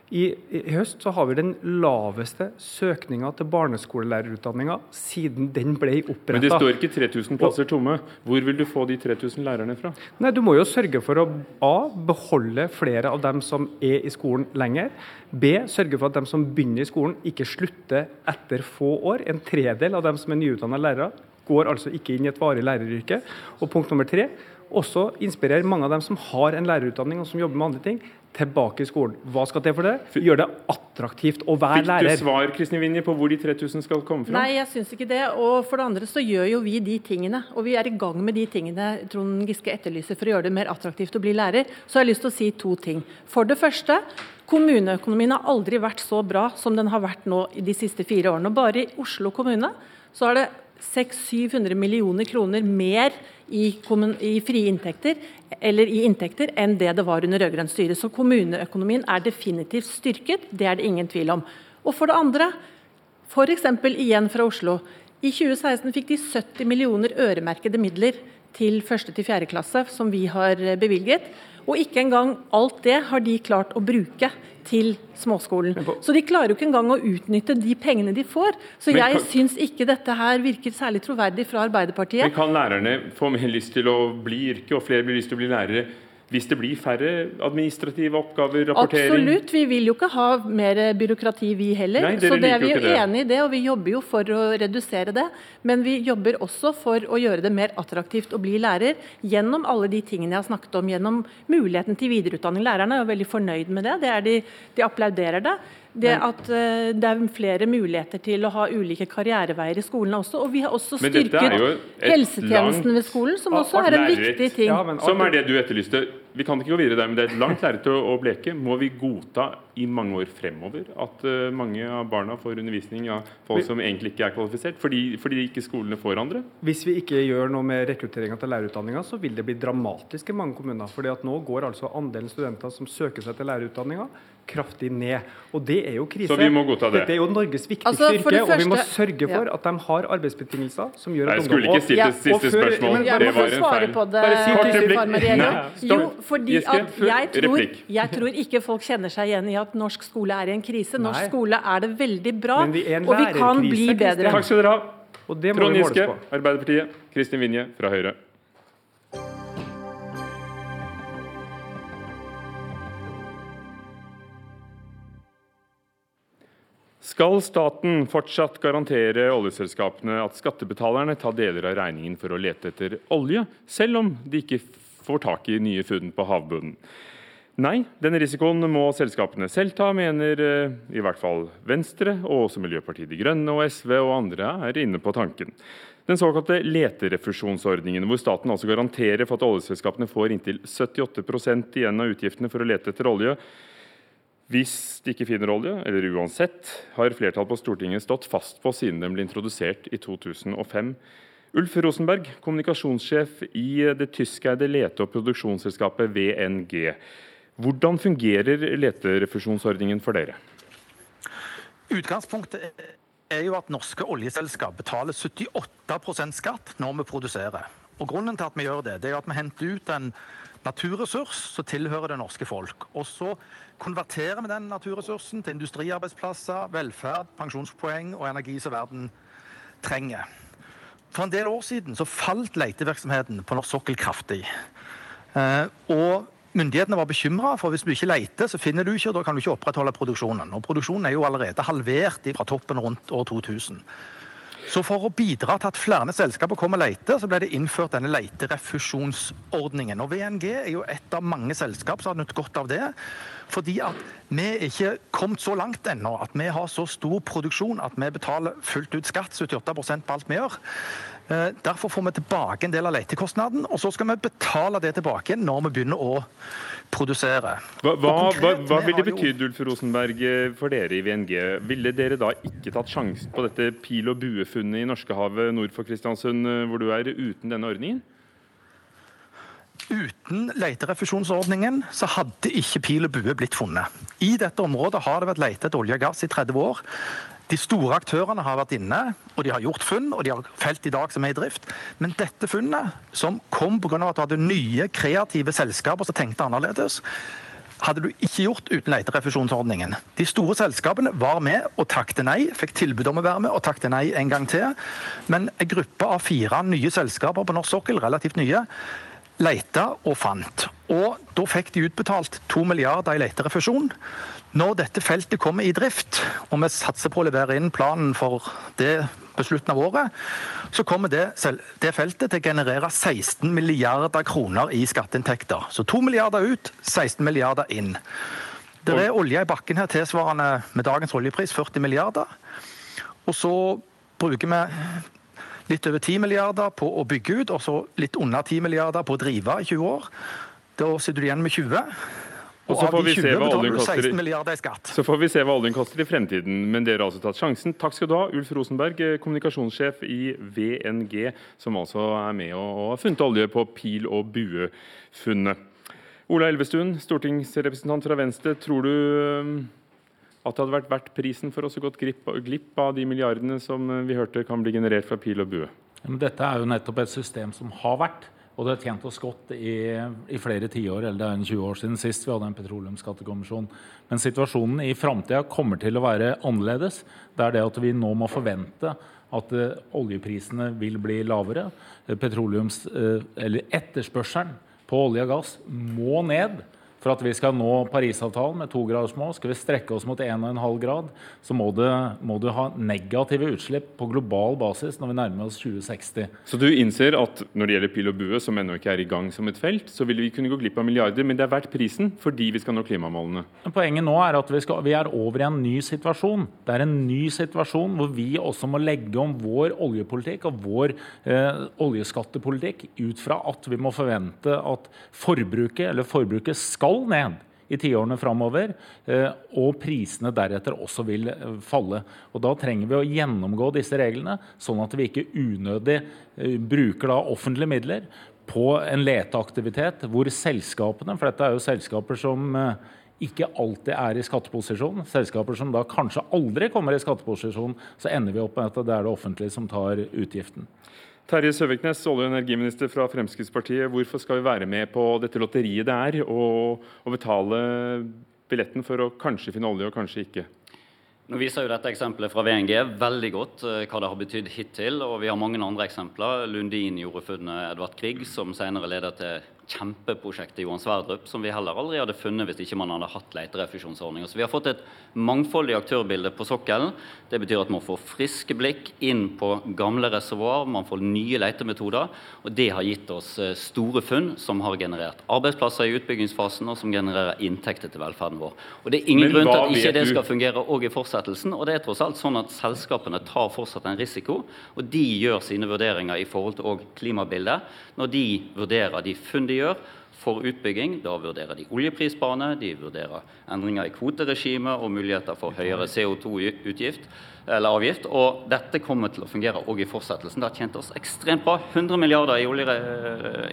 I, I høst så har vi den laveste søkninga til barneskolelærerutdanninga siden den ble oppretta. Men det står ikke 3000 plasser tomme. Hvor vil du få de 3000 lærerne fra? Nei, Du må jo sørge for å A. beholde flere av dem som er i skolen lenger. B. Sørge for at dem som begynner i skolen, ikke slutter etter få år. En tredel av dem som er nyutdanna lærere, går altså ikke inn i et varig læreryrke. Og punkt nummer tre. Også inspirere mange av dem som har en lærerutdanning og som jobber med andre ting, tilbake i skolen. Hva skal til for det? Gjøre det attraktivt å være Fikk du svar Kristin Vinje, på hvor de 3000 skal komme fra? Nei, jeg syns ikke det. Og for det andre så gjør jo vi de tingene. Og vi er i gang med de tingene Trond Giske etterlyser for å gjøre det mer attraktivt å bli lærer. Så har jeg lyst til å si to ting. For det første, kommuneøkonomien har aldri vært så bra som den har vært nå i de siste fire årene. Og bare i Oslo kommune så er det 600-700 millioner kroner mer i, kommun- i frie inntekter eller i inntekter enn det det var under rød-grønt styre. Så kommuneøkonomien er definitivt styrket, det er det ingen tvil om. Og for det andre, f.eks. igjen fra Oslo. I 2016 fikk de 70 millioner øremerkede midler til 1. til 4. klasse, som vi har bevilget. Og ikke engang alt det har de klart å bruke til småskolen. Så de klarer jo ikke engang å utnytte de pengene de får. Så jeg kan- syns ikke dette her virker særlig troverdig fra Arbeiderpartiet. Men kan lærerne få mer lyst til å bli yrke, og flere blir lyst til å bli lærere, hvis det blir færre administrative oppgaver, rapportering? Absolutt. Vi vil jo ikke ha mer byråkrati, vi heller. Nei, så det er vi jo enig i det, og vi jobber jo for å redusere det. Men vi jobber også for å gjøre det mer attraktivt å bli lærer gjennom alle de tingene jeg har snakket om. Gjennom muligheten til videreutdanning. Lærerne er jo veldig fornøyd med det. det de, de applauderer det. Det at uh, det er flere muligheter til å ha ulike karriereveier i skolene også. Og vi har også styrket helsetjenesten ved skolen, som også er en viktig ting. Ja, som er det du etterlyste. Vi kan ikke gå videre der, men det er et langt lerret å bleke. Må vi godta i mange år fremover at uh, mange av barna får undervisning av folk som egentlig ikke er kvalifisert, fordi, fordi ikke skolene får andre? Hvis vi ikke gjør noe med rekrutteringa til lærerutdanninga, så vil det bli dramatisk i mange kommuner. fordi at nå går altså andelen studenter som søker seg til lærerutdanninga, kraftig ned. Og det er jo krise. Så vi må godta det. Dette er jo Norges viktigste altså, yrke, og vi må sørge for ja. at de har arbeidsbetingelser som gjør at ungdom Jeg skulle ikke stilt det siste spørsmål. Men, det var en feil. På det, Bare si kort replikk. Jo, fordi at jeg tror, jeg tror, ikke folk kjenner seg igjen i at norsk skole er i en krise. Norsk Nei. skole er det veldig bra, og vi kan bli bedre. Takk skal dere ha. Trond Giske, Arbeiderpartiet. Kristin Vinje fra Høyre. Skal staten fortsatt garantere oljeselskapene at skattebetalerne tar deler av regningen for å lete etter olje, selv om de ikke får tak i nye funn på havbunnen? Nei, denne risikoen må selskapene selv ta, mener eh, i hvert fall Venstre, og også Miljøpartiet De Grønne og SV og andre er inne på tanken. Den såkalte leterefusjonsordningen, hvor staten altså garanterer for at oljeselskapene får inntil 78% igjen av utgiftene for å lete etter olje, hvis de ikke finner olje, eller uansett, har flertallet på Stortinget stått fast på siden den ble introdusert i 2005. Ulf Rosenberg, kommunikasjonssjef i det tyskeide lete- og produksjonsselskapet VNG. Hvordan fungerer leterefusjonsordningen for dere? Utgangspunktet er jo at norske oljeselskap betaler 78% skatt når vi produserer. Og Grunnen til at vi gjør det, det er at vi henter ut en naturressurs som tilhører det norske folk. Og så konverterer vi den naturressursen til industriarbeidsplasser, velferd, pensjonspoeng og energi som verden trenger. For en del år siden så falt letevirksomheten på norsk sokkel kraftig. Eh, og myndighetene var bekymra, for hvis du ikke leter, så finner du ikke, og da kan du ikke opprettholde produksjonen. Og produksjonen er jo allerede halvert fra toppen rundt år 2000. Så for å bidra til at flere selskaper kommer og leter, så ble det innført denne leterefusjonsordningen. Og VNG er jo et av mange selskap som har nytt godt av det. Fordi at vi er ikke kommet så langt ennå at vi har så stor produksjon at vi betaler fullt ut skatt, 78 på alt vi gjør. Eh, derfor får vi tilbake en del av letekostnaden, og så skal vi betale det tilbake når vi begynner å produsere. Hva, hva, hva, hva ville det betydd Ulf Rosenberg, eh, for dere i VNG? Ville dere da ikke tatt sjansen på dette pil- og buefunnet i Norskehavet nord for Kristiansund, eh, hvor du er, uten denne ordningen? Uten leterefusjonsordningen så hadde ikke pil og bue blitt funnet. I dette området har det vært letet olje og gass i 30 år. De store aktørene har vært inne, og de har gjort funn, og de har felt i dag som er i drift. Men dette funnet, som kom pga. at du hadde nye, kreative selskaper som tenkte annerledes, hadde du ikke gjort uten leterefusjonsordningen. De store selskapene var med og takte nei, fikk tilbud om å være med og takte nei en gang til. Men en gruppe av fire nye selskaper på norsk sokkel, relativt nye, leita og fant. Og da fikk de utbetalt to milliarder i leterefusjon. Når dette feltet kommer i drift, og vi satser på å levere inn planen for det på slutten av året, så kommer det, det, feltet til å generere 16 milliarder kroner i skatteinntekter. Så 2 milliarder ut, 16 milliarder inn. Det er olje i bakken her tilsvarende med dagens oljepris 40 milliarder. Og så bruker vi litt over 10 milliarder på å bygge ut, og så litt under 10 milliarder på å drive i 20 år. Da sitter du igjen med 20. Og så får, vi se hva oljen koster i, så får vi se hva oljen koster i fremtiden. Men dere har altså tatt sjansen. Takk skal du ha, Ulf Rosenberg, eh, kommunikasjonssjef i VNG, som altså er med og har funnet olje på pil- og buefunnet. Ola Elvestuen, stortingsrepresentant fra Venstre. Tror du eh, at det hadde vært verdt prisen for oss å gått glipp av de milliardene som eh, vi hørte kan bli generert fra pil og bue? Ja, dette er jo nettopp et system som har vært og det har tjent oss godt i, i flere tiår, eller det er 20 år siden sist vi hadde en petroleumsskattekommisjon. Men situasjonen i framtida kommer til å være annerledes. Det er det at vi nå må forvente at uh, oljeprisene vil bli lavere. Petroleums, uh, eller etterspørselen på olje og gass må ned for at vi skal nå Parisavtalen med to grader små, skal vi strekke oss mot 1,5 grad, så må du, må du, ha negative utslipp på global basis når vi nærmer oss 2060. Så du innser at når det gjelder pil og bue, som ennå ikke er i gang som et felt, så vil vi kunne gå glipp av milliarder, men det er verdt prisen fordi vi skal nå klimamålene? Poenget nå er at vi, skal, vi er over i en ny situasjon. Det er en ny situasjon hvor vi også må legge om vår oljepolitikk og vår eh, oljeskattepolitikk ut fra at vi må forvente at forbruket, eller forbruket skal skal ned i tiårene framover, eh, og prisene deretter også vil eh, falle. Og Da trenger vi å gjennomgå disse reglene, sånn at vi ikke unødig eh, bruker offentlige midler på en leteaktivitet hvor selskapene, for dette er jo selskaper som ikke alltid er i skatteposisjon, selskaper som da kanskje aldri kommer i skatteposisjon, så ender vi opp med at det er det offentlige som tar utgiften. Terje Søviknes, olje- og energiminister fra Fremskrittspartiet. Hvorfor skal vi være med på dette lotteriet det er, og, og betale billetten for å kanskje finne olje og kanskje ikke? Nå viser jo dette eksempelet fra VNG veldig godt uh, hva det har betydd hittil. og Vi har mange andre eksempler. Lundin gjorde funnet Edvard Grieg, som senere leder til kjempeprosjektet Johan Sverdrup, som vi heller aldri hadde funnet hvis ikke man hadde hatt leterefusjonsordninger. Så vi har fått et mangfoldig aktørbilde på sokkelen. Det betyr at man får friske blikk inn på gamle reservoar, man får nye letemetoder. Og det har gitt oss eh, store funn som har generert arbeidsplasser i utbyggingsfasen, og som genererer inntekter til velferden vår. Og det er ingen grunn til at ikke det skal fungere òg i fortsettelsen. Og det er tross alt sånn at selskapene tar fortsatt en risiko, og de gjør sine vurderinger i forhold til klimabildet når de vurderer de funn de gjør for utbygging. Da vurderer de oljeprisbane, de vurderer endringer i kvoteregimet og muligheter for høyere CO2-utgift eller avgift. Og dette kommer til å fungere òg i fortsettelsen. Det har tjent oss ekstremt bra. 100 milliarder i, olje,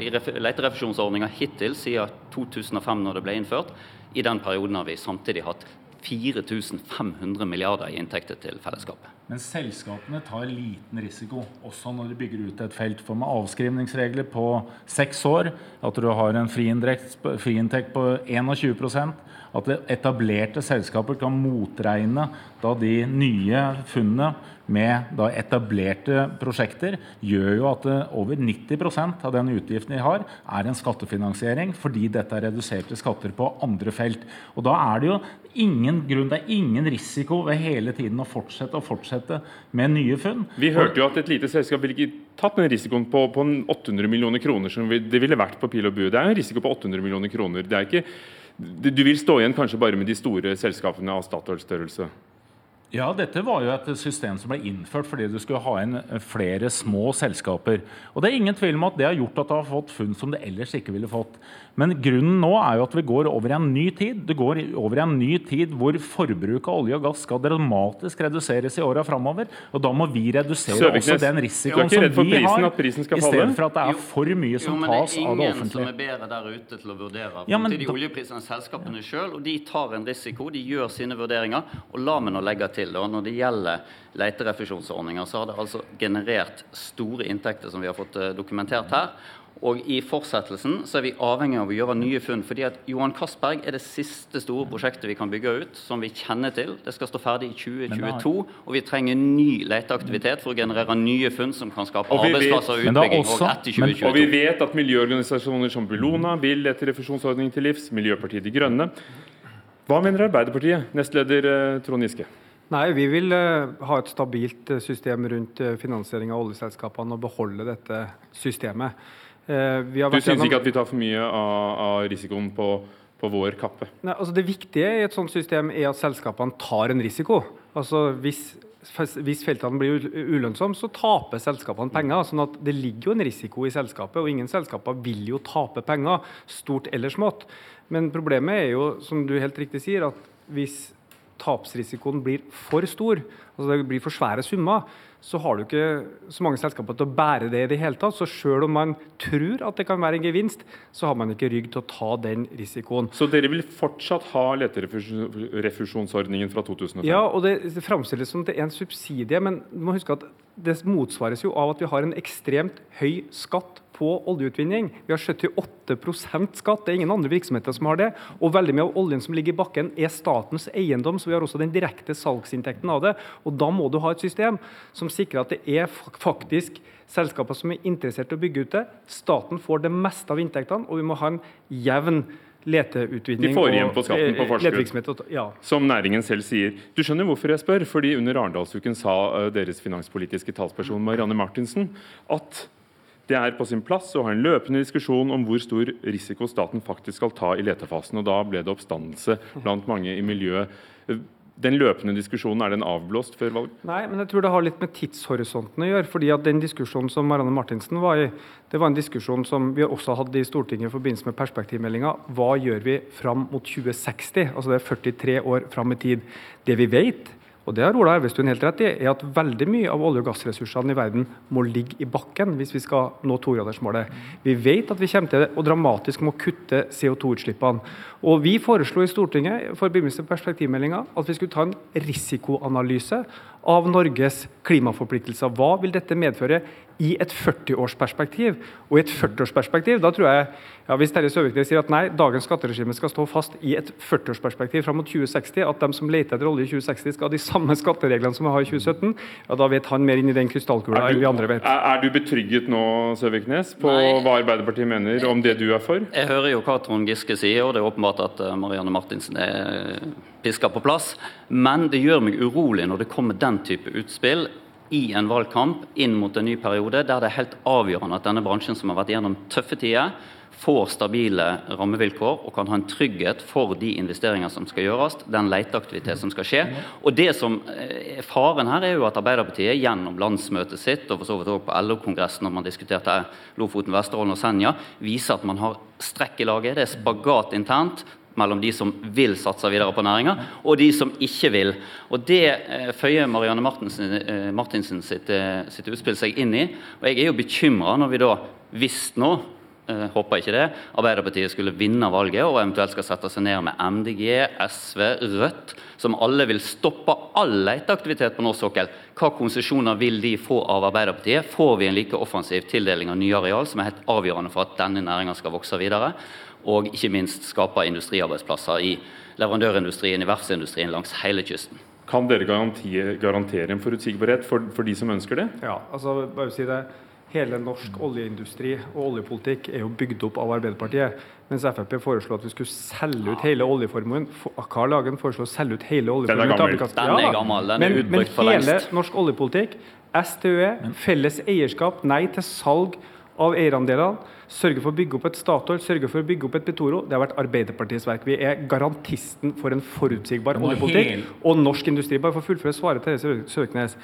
i leterefusjonsordninger hittil siden 2005, når det ble innført. I den perioden har vi samtidig hatt 4500 milliarder i inntekter til fellesskapet. Men selskapene tar liten risiko, også når de bygger ut et felt. For med avskrivningsregler på seks år, at du har en friinntekt på 21% at etablerte selskaper kan motregne de nye funnene med etablerte prosjekter, gjør jo at over 90% av den utgiften de har, er en skattefinansiering, fordi dette er reduserte skatter på andre felt. Og Da er det jo ingen grunn, det er ingen risiko ved hele tiden å fortsette og fortsette med nye funn. Vi hørte jo at et lite selskap ville ikke tatt den risikoen på, på 800 millioner kroner som det ville vært på pil og bue. Det er en risiko på 800 millioner kroner. Det er ikke du vil stå igjen kanskje bare med de store selskapene av Statoil-størrelse? Ja, dette var jo et system som ble innført fordi du skulle ha inn flere små selskaper. Og Det er ingen tvil om at det har gjort at du har fått funn som du ellers ikke ville fått. Men grunnen nå er jo at vi går over i en ny tid. Det går over i en ny tid hvor forbruket av olje og gass skal dramatisk reduseres i åra framover. Og da må vi redusere Søviknes, også den risikoen som vi har, istedenfor at det er for mye som jo, tas av det offentlige. Men Det er ingen som er bedre der ute til å vurdere ja, de oljeprisene enn selskapene sjøl. Og de tar en risiko, de gjør sine vurderinger. Og la meg nå legge til, da, når det gjelder leterefusjonsordninger, så har det altså generert store inntekter som vi har fått eh, dokumentert her. Og i fortsettelsen så er vi avhengig av å gjøre nye funn. fordi at Johan Castberg er det siste store prosjektet vi kan bygge ut, som vi kjenner til. Det skal stå ferdig i 2022, og vi trenger ny leteaktivitet for å generere nye funn som kan skape arbeidsplasser og utbygging også, og etter 2022. og vi vet at miljøorganisasjoner som Bellona vil etter refusjonsordningen til livs, Miljøpartiet De Grønne. Hva mener Arbeiderpartiet, nestleder eh, Trond Giske? Nei, Vi vil uh, ha et stabilt uh, system rundt uh, finansiering av oljeselskapene og beholde dette systemet. Eh, du syns ikke at vi tar for mye av, av risikoen på, på, vår kappe? Nei, altså Det viktige i et sånt system er at selskapene tar en risiko. Altså Hvis, hvis feltene blir ulønnsomme, så taper selskapene penger. sånn at Det ligger jo en risiko i selskapet, og ingen selskaper vil jo tape penger, stort eller smått. Men problemet er jo, som du helt riktig sier, at hvis tapsrisikoen blir for stor, altså det blir for svære summer, så har du ikke så mange selskaper til å bære det i det hele tatt. Så selv om man tror at det kan være en gevinst, så har man ikke rygg til å ta den risikoen. Så dere vil fortsatt ha leterefusjonsordningen fra 2005? Ja, og det, framstilles som det er en subsidie, men du må huske at det motsvares jo av at vi har en ekstremt høy skatt på oljeutvinning. Vi har 78 skatt. Det er ingen andre virksomheter som har det. Og veldig mye av oljen som ligger i bakken er statens eiendom, så vi har også den direkte salgsinntekten av det. Og da må du ha et system som sikrer at det er faktisk selskaper som er interessert i å bygge ut det. Staten får det meste av inntektene, og vi må ha en jevn leteutvinning. De får igjen på skatten på forskudd, ja. som næringen selv sier. Du skjønner hvorfor jeg spør? Fordi Under Arendalsuken sa eh, deres finanspolitiske talsperson Marianne Martinsen at det er på sin plass å ha en løpende diskusjon om hvor stor risiko staten faktisk skal ta i letefasen. og Da ble det oppstandelse blant mange i miljøet. Den løpende diskusjonen, er den avblåst før valg? Nei, men jeg tror det har litt med tidshorisonten å gjøre. fordi at Den diskusjonen som Marianne Martinsen var i, det var en diskusjon som vi også hadde i Stortinget i forbindelse med perspektivmeldinga. Hva gjør vi fram mot 2060? Altså det er 43 år fram i tid. Det vi vet, og det har Ola Elvestuen helt rett i, er at veldig mye av olje- og gassressursene i verden må ligge i bakken hvis vi skal nå togradersmålet. Vi vet at vi kommer til å dramatisk må kutte CO2-utslippene. Og Vi foreslo i Stortinget for forbindelse med perspektivmeldinga at vi skulle ta en risikoanalyse av Norges klimaforpliktelser. Hva vil dette medføre i et 40-årsperspektiv? Og i et 40-årsperspektiv, da tror jeg ja, Hvis Terje Søviknes sier at nei, dagens skatteregime skal stå fast i et 40-årsperspektiv fram mot 2060, at de som leter etter olje i 2060 skal ha de samme skattereglene som vi har i 2017, ja, da vet han mer inn i den krystallkula enn vi andre vet. Er, er, du betrygget nå, Søviknes, på nei, hva Arbeiderpartiet mener om det du er for? Jeg hører jo hva Trond Giske sier, og det er åpenbart at eh, Marianne Martinsen er piska på plass. Men det gjør meg urolig når det kommer den type utspill i en valgkamp inn mot en ny periode, der det er helt avgjørende at denne bransjen som har vært gjennom tøffe tider, får stabile rammevilkår og kan ha en trygghet for de investeringer som skal gjøres, den leteaktivitet som skal skje. Og det som er Faren her er jo at Arbeiderpartiet gjennom landsmøtet sitt, og for så vidt også på LO-kongressen når man diskuterte Lofoten, Vesterålen og Senja, viser at man har strekk i laget. Det er spagat internt mellom de som vil satse videre på næringa, og de som ikke vil. Og Det eh, føyer Marianne Martinsen, eh, Martinsen sitt, eh, sitt, utspill seg inn i. Og Jeg er jo bekymra når vi da, hvis nå eh, håper ikke det, Arbeiderpartiet skulle vinne valget og eventuelt skal sette seg ned med MDG, SV, Rødt, som alle vil stoppe all leteaktivitet på norsk sokkel. Hva konsesjoner vil de få av Arbeiderpartiet? Får vi en like offensiv tildeling av nye areal, som er helt avgjørende for at denne næringa skal vokse videre? Og ikke minst skape industriarbeidsplasser i leverandørindustrien, i verftsindustrien langs hele kysten. Kan dere garantere, garantere en forutsigbarhet for, for, de som ønsker det? Ja, altså bare si det. Hele norsk oljeindustri og oljepolitikk er jo bygd opp av Arbeiderpartiet. Mens Frp foreslo at vi skulle selge ut hele oljeformuen. Carl Hagen foreslo å selge ut hele oljeformuen. Den er gammel. Den er gammel. Den er utbrukt for lengst. Men hele norsk oljepolitikk, STØE, felles eierskap, nei til salg av eierandelene, sørge for å bygge opp et Statoil, sørge for å bygge opp et Petoro. Det har vært Arbeiderpartiets verk. Vi er garantisten for en forutsigbar oljepolitikk og norsk industri. Bare for å fullføre svaret til Søknes.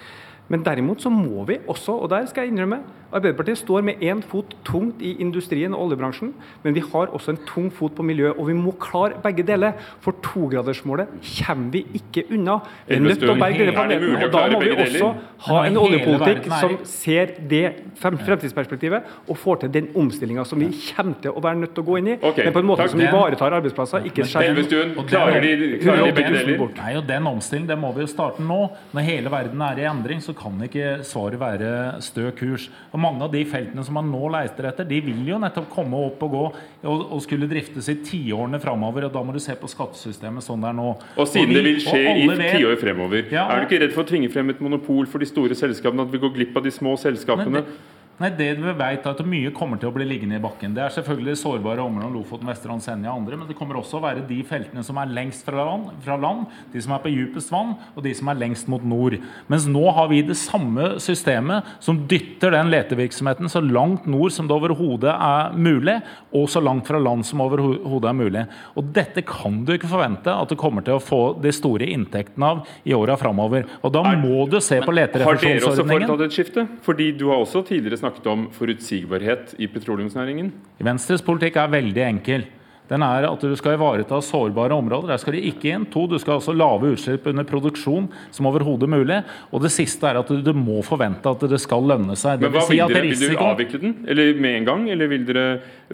Men derimot så må vi også, og der skal jeg innrømme, Arbeiderpartiet står med én fot tungt i industrien og oljebransjen, men vi har også en tung fot på miljøet. Og vi må klare begge deler. For togradersmålet kommer vi ikke unna. Vi er nødt til å berge denne planeten. Og da må vi også ha en oljepolitikk som ser det fremtidsperspektivet og får til den omstillinga som vi kommer til å være nødt til å gå inn i, men på en måte som ivaretar arbeidsplasser, ikke skjermer Klarer de, klarer de begge deler? Nei, og Den omstillingen det må vi jo starte nå. Når hele verden er i endring, så kan ikke svaret være stø kurs. Og mange av de feltene som man nå leiter etter, de vil jo nettopp komme opp og gå og, og skulle driftes i tiårene framover. Og da må du se på skattesystemet sånn det er nå. Og siden og vi, det vil skje i tiår fremover, ja, er du ikke redd for å tvinge frem et monopol for de store selskapene, at vi går glipp av de små selskapene? Det, Nei, det vi vet er at Mye kommer til å bli liggende i bakken. Det er selvfølgelig sårbare områder, Lofoten, Vesterålen, Senja og andre, men det kommer også å være de feltene som er lengst fra land, fra land, de som er på djupest vann, og de som er lengst mot nord. Mens nå har vi det samme systemet som dytter den letevirksomheten så langt nord som det overhodet er mulig, og så langt fra land som overhodet er mulig. Og Dette kan du ikke forvente at du kommer til å få de store inntektene av i åra framover. Og da må du se på leterefusjonsordningen. Har dere også foretatt et skifte? Fordi du har også tidligere snakket snakket om forutsigbarhet i petroleumsnæringen? Venstres politikk er veldig enkel. Den er at du skal ivareta sårbare områder. Der skal de ikke inn. To, du skal altså lave utslipp under produksjon som overhodet mulig. Og det siste er at du må forvente at det skal lønne seg. Det Men hva vil, si vil, dere, risiko... vil dere avvikle den, eller med en gang? Eller vil dere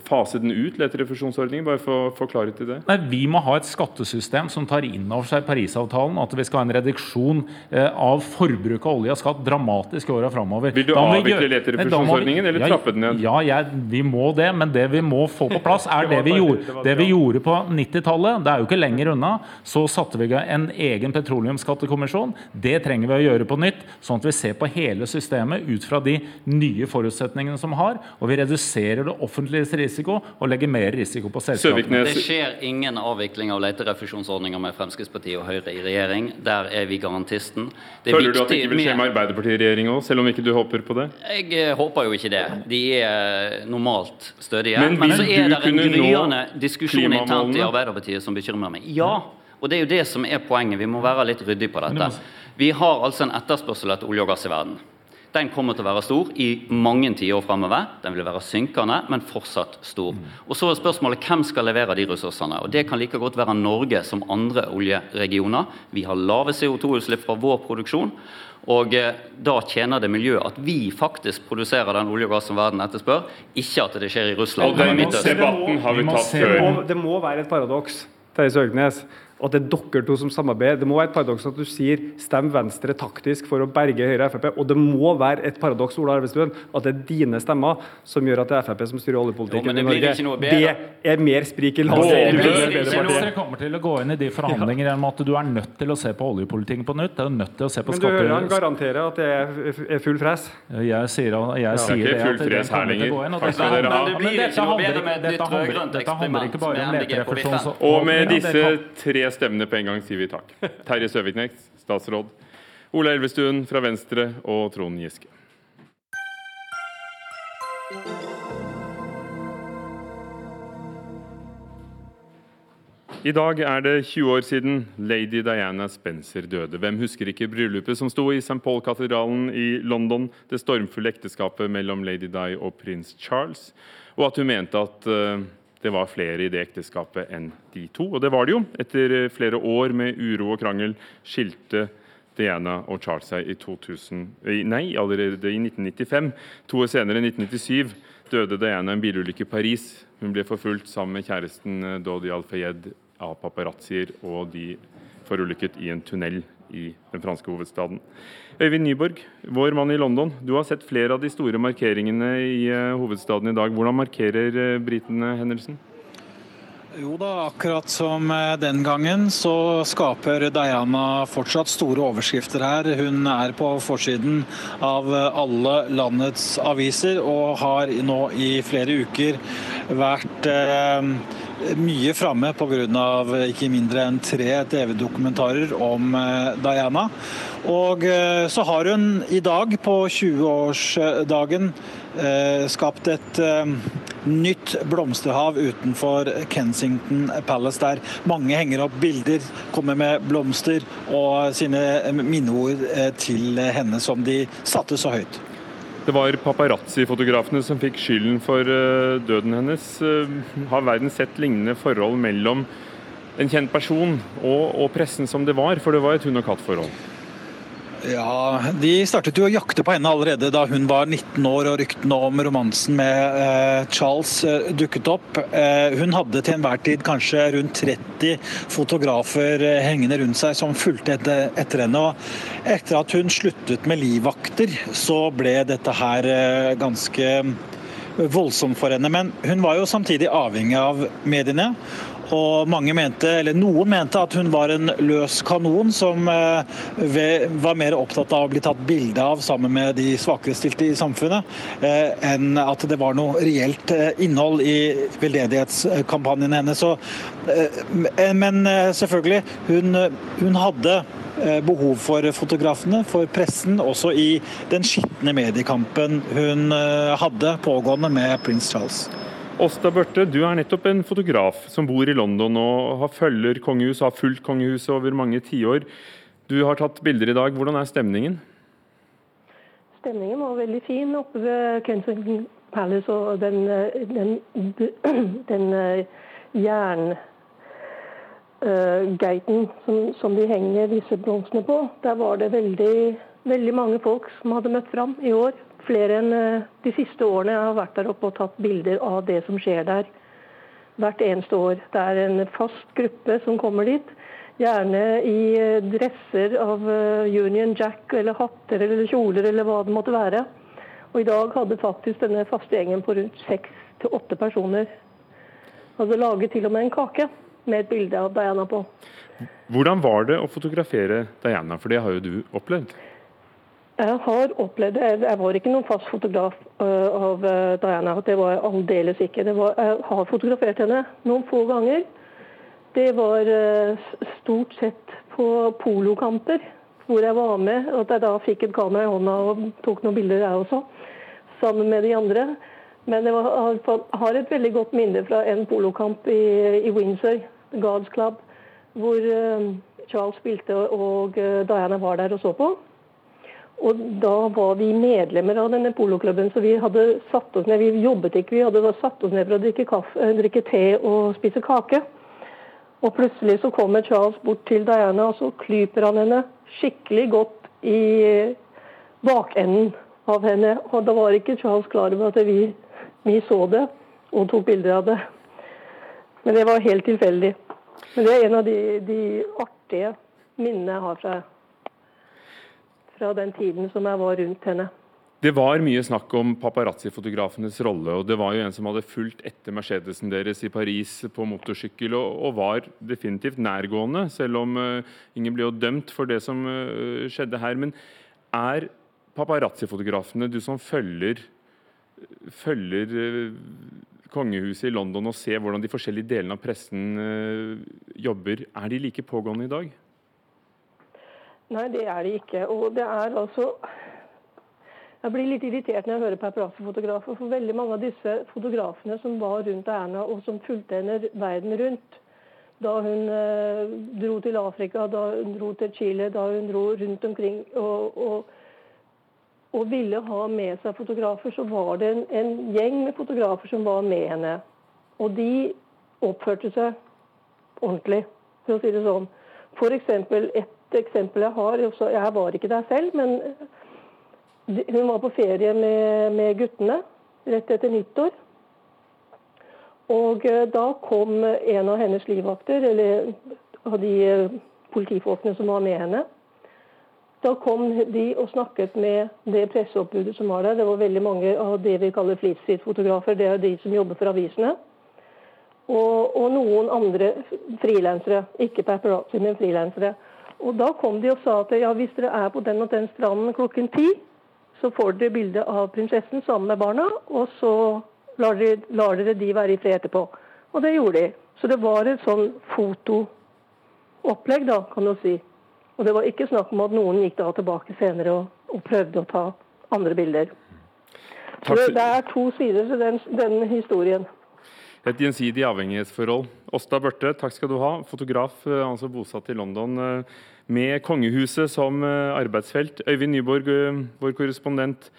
fase den ut, leterefusjonsordningen? Bare for få klarhet i det. Nei, Vi må ha et skattesystem som tar inn over seg Parisavtalen, at vi skal ha en reduksjon eh, av forbruk av olje og skatt dramatisk i åra framover. Vil du avvikle leterefusjonsordningen, eller trappe den ned? Ja, jeg, vi må det, men det vi må få på plass, er det vi gjorde, det vi gjorde på 90-tallet. Det er jo ikke lenger unna. Så satte vi i gang en egen petroleumsskattekommisjon. Det trenger vi å gjøre på nytt, sånn at vi ser på hele systemet ut fra de nye forutsetningene som har, og vi reduserer det offentliges risiko og legger mer risiko på selskapene. Det skjer ingen avvikling av leterefusjonsordninger med Fremskrittspartiet og Høyre i regjering. Der er vi garantisten. Føler du at det ikke vil skje med Arbeiderpartiet i regjering òg, selv om ikke du håper på det? Jeg eh, håper jo ikke det. De er normalt stødige. Men, men så er det en gryende diskusjon internt i Arbeiderpartiet som bekymrer meg. Ja, og det er jo det som er poenget. Vi må være litt ryddige på dette. Vi har altså en etterspørsel etter olje og gass i verden. Den kommer til å være stor i mange tiår fremover. Den vil være synkende, men fortsatt stor. Og Så er spørsmålet hvem skal levere de ressursene. Og Det kan like godt være Norge som andre oljeregioner. Vi har lave CO2-utslipp fra vår produksjon. Og eh, Da tjener det miljøet at vi faktisk produserer den olje og gass som verden etterspør, ikke at det skjer i Russland. Og den debatten har vi tatt før. Det må være et paradoks Terje Søgnes at det er dere to som samarbeider. Det må være et paradoks at du sier 'stem Venstre taktisk for å berge Høyre og Frp'. Og det må være et paradoks Ola Arvestuen, at det er dine stemmer som gjør at det er Frp som styrer oljepolitikken i Norge. Det er mer sprik i landet. Dere kommer til å gå inn i de forhandlingene gjennom at du er nødt til å se på oljepolitikken på nytt. Du er nødt til å se på Men du hører han garanterer at det er full fres? Jeg sier, jeg sier det, at det gå inn. Dette handler ikke bare om leterefusjon. Og med disse tre stemmene på en gang sier vi takk. Terje Søviknes, statsråd. Ola Elvestuen fra Venstre og Trond Giske. I dag er det 20 år siden lady Diana Spencer døde. Hvem husker ikke bryllupet som sto i St. Paul-katedralen i London, det stormfulle ekteskapet mellom lady Di og prins Charles, og at hun mente at uh, det var flere i det ekteskapet enn de to. Og det var det jo. Etter flere år med uro og krangel skilte Diana og Charles seg i 2000, nei, allerede i 1995. To år senere, i 1997, døde Diana i en bilulykke i Paris. Hun ble forfulgt sammen med kjæresten eh, Dodi Al-Fayed av paparazzier, og de forulykket i en tunnel i den franske hovedstaden. Øyvind Nyborg, vår mann i London. Du har sett flere av de store markeringene i eh, hovedstaden i dag. Hvordan markerer eh, britene hendelsen? Jo da, akkurat som eh, den gangen så skaper Diana fortsatt store overskrifter her. Hun er på forsiden av alle landets aviser og har nå i flere uker vært eh, mye framme pga. ikke mindre enn tre TV-dokumentarer om eh, Diana. Og eh, så har hun i dag, på 20-årsdagen, eh, skapt et nytt blomsterhav utenfor Kensington Palace, der mange henger opp bilder, kommer med blomster og sine minneord til henne som de satte så høyt. Det var paparazzi-fotografene som fikk skylden for eh, døden hennes. Eh, har verden sett lignende forhold mellom en kjent person og, og pressen som det var? For det var et hund og katt-forhold. Ja, De startet jo å jakte på henne allerede da hun var 19 år og ryktene om romansen med eh, Charles eh, dukket opp. Eh, hun hadde til enhver tid kanskje rundt 30 fotografer eh, hengende rundt seg som fulgte etter, etter, henne. og Etter at hun sluttet med livvakter, så ble dette her eh, ganske voldsomt for henne. Men hun var jo samtidig avhengig av mediene. Og mange mente, eller noen mente at hun var en løs kanon som eh, var mer opptatt av å bli tatt bilde av sammen med de svakerestilte i samfunnet, eh, enn at det var noe reelt eh, innhold i veldedighetskampanjen hennes. Men selvfølgelig, hun, hun hadde behov for fotografene, for pressen, også i den skitne mediekampen hun hadde pågående med prins Charles. Åsta Børte, du er nettopp en fotograf som bor i London og har følger kongehuset, har fulgt kongehuset over mange tiår. Du har tatt bilder i dag. Hvordan er stemningen? Stemningen var veldig fin oppe ved Kensington Palace. og den, den, den jerngeiten som, som, de henger disse blomstene på. Der var det veldig, veldig mange folk som hadde møtt fram i år. Flere enn de siste årene jeg har vært der oppe og tatt bilder av det som skjer der. Hvert eneste år. Det er en fast gruppe som kommer dit. Gjerne i dresser av Union Jack eller hatter eller kjoler eller hva det måtte være. Og i dag hadde faktisk denne faste gjengen på rundt seks til åtte personer hadde laget til og med en kake med et bilde av Diana på. Hvordan var det å fotografere Diana, for det har jo du opplevd? Jeg har opplevd. Jeg var ikke noen fast fotograf av Diana. Det var jeg aldeles ikke. Var, jeg har fotografert henne noen få ganger. Det var stort sett på polokamper hvor jeg var med. At jeg da fikk et kamera i hånda og tok noen bilder, jeg også, sammen med de andre. Men jeg har et veldig godt minne fra en polokamp i, i Windsor, God's Club, hvor Charles spilte og Diana var der og så på. Og Da var vi medlemmer av denne poloklubben, så vi hadde satt oss ned. Vi jobbet ikke, vi hadde satt oss ned for å drikke, kaffe, drikke te og spise kake. Og plutselig så kommer Charles bort til Diana, og så klyper han henne skikkelig godt i bakenden av henne. Og da var ikke Charles klar over at vi, vi så det og tok bilder av det. Men det var helt tilfeldig. Men det er en av de, de artige minnene jeg har fra, fra den tiden som jeg var rundt henne. Det var mye snakk om paparazzi-fotografenes rolle. og Det var jo en som hadde fulgt etter Mercedesen deres i Paris på motorsykkel, og, og var definitivt nærgående, selv om uh, ingen ble jo dømt for det som uh, skjedde her. Men er paparazzi-fotografene, du som følger, følger uh, kongehuset i London og ser hvordan de forskjellige delene av pressen jobber, er de like pågående i dag? Nei, det er de ikke. Og det er altså jeg blir litt irritert når jeg hører paparazzi-fotografer. For veldig mange av disse fotografene som var rundt Erna, og som fulgte henne verden rundt da hun eh, dro til Afrika, da hun dro til Chile, da hun dro rundt omkring og, og, og ville ha med seg fotografer, så var det en, en, gjeng med fotografer som var med henne. Og de oppførte seg ordentlig, for å si det sånn. For eksempel, et eksempel jeg har, jeg var ikke der selv, men hun var på ferie med, med guttene rett etter nyttår. Og eh, da kom en av hennes livvakter, eller av de eh, politifolkene som var med henne. Da kom de og snakket med det presseoppbudet som var der. Det var veldig mange av det vi kaller fritidfotografer. Det er de som jobber for avisene. Og, og noen andre frilansere. Ikke paparazzi, men frilansere. Og da kom de og sa at ja, hvis dere er på den og den stranden klokken ti, så får dere bilde av prinsessen sammen med barna, og så lar dere, lar dere, de være i fred etterpå. Og det gjorde de. Så det var et sånn fotoopplegg, da, kan du si. Og det var ikke snakk om at noen gikk da tilbake senere og, og prøvde å ta andre bilder. Så det, det er to sider til den, den historien. Et gjensidig avhengighetsforhold. Åsta Børte, takk skal du ha. Fotograf, eh, altså bosatt i London. Eh, med kongehuset som eh, arbeidsfelt. Øyvind Nyborg, vår korrespondent.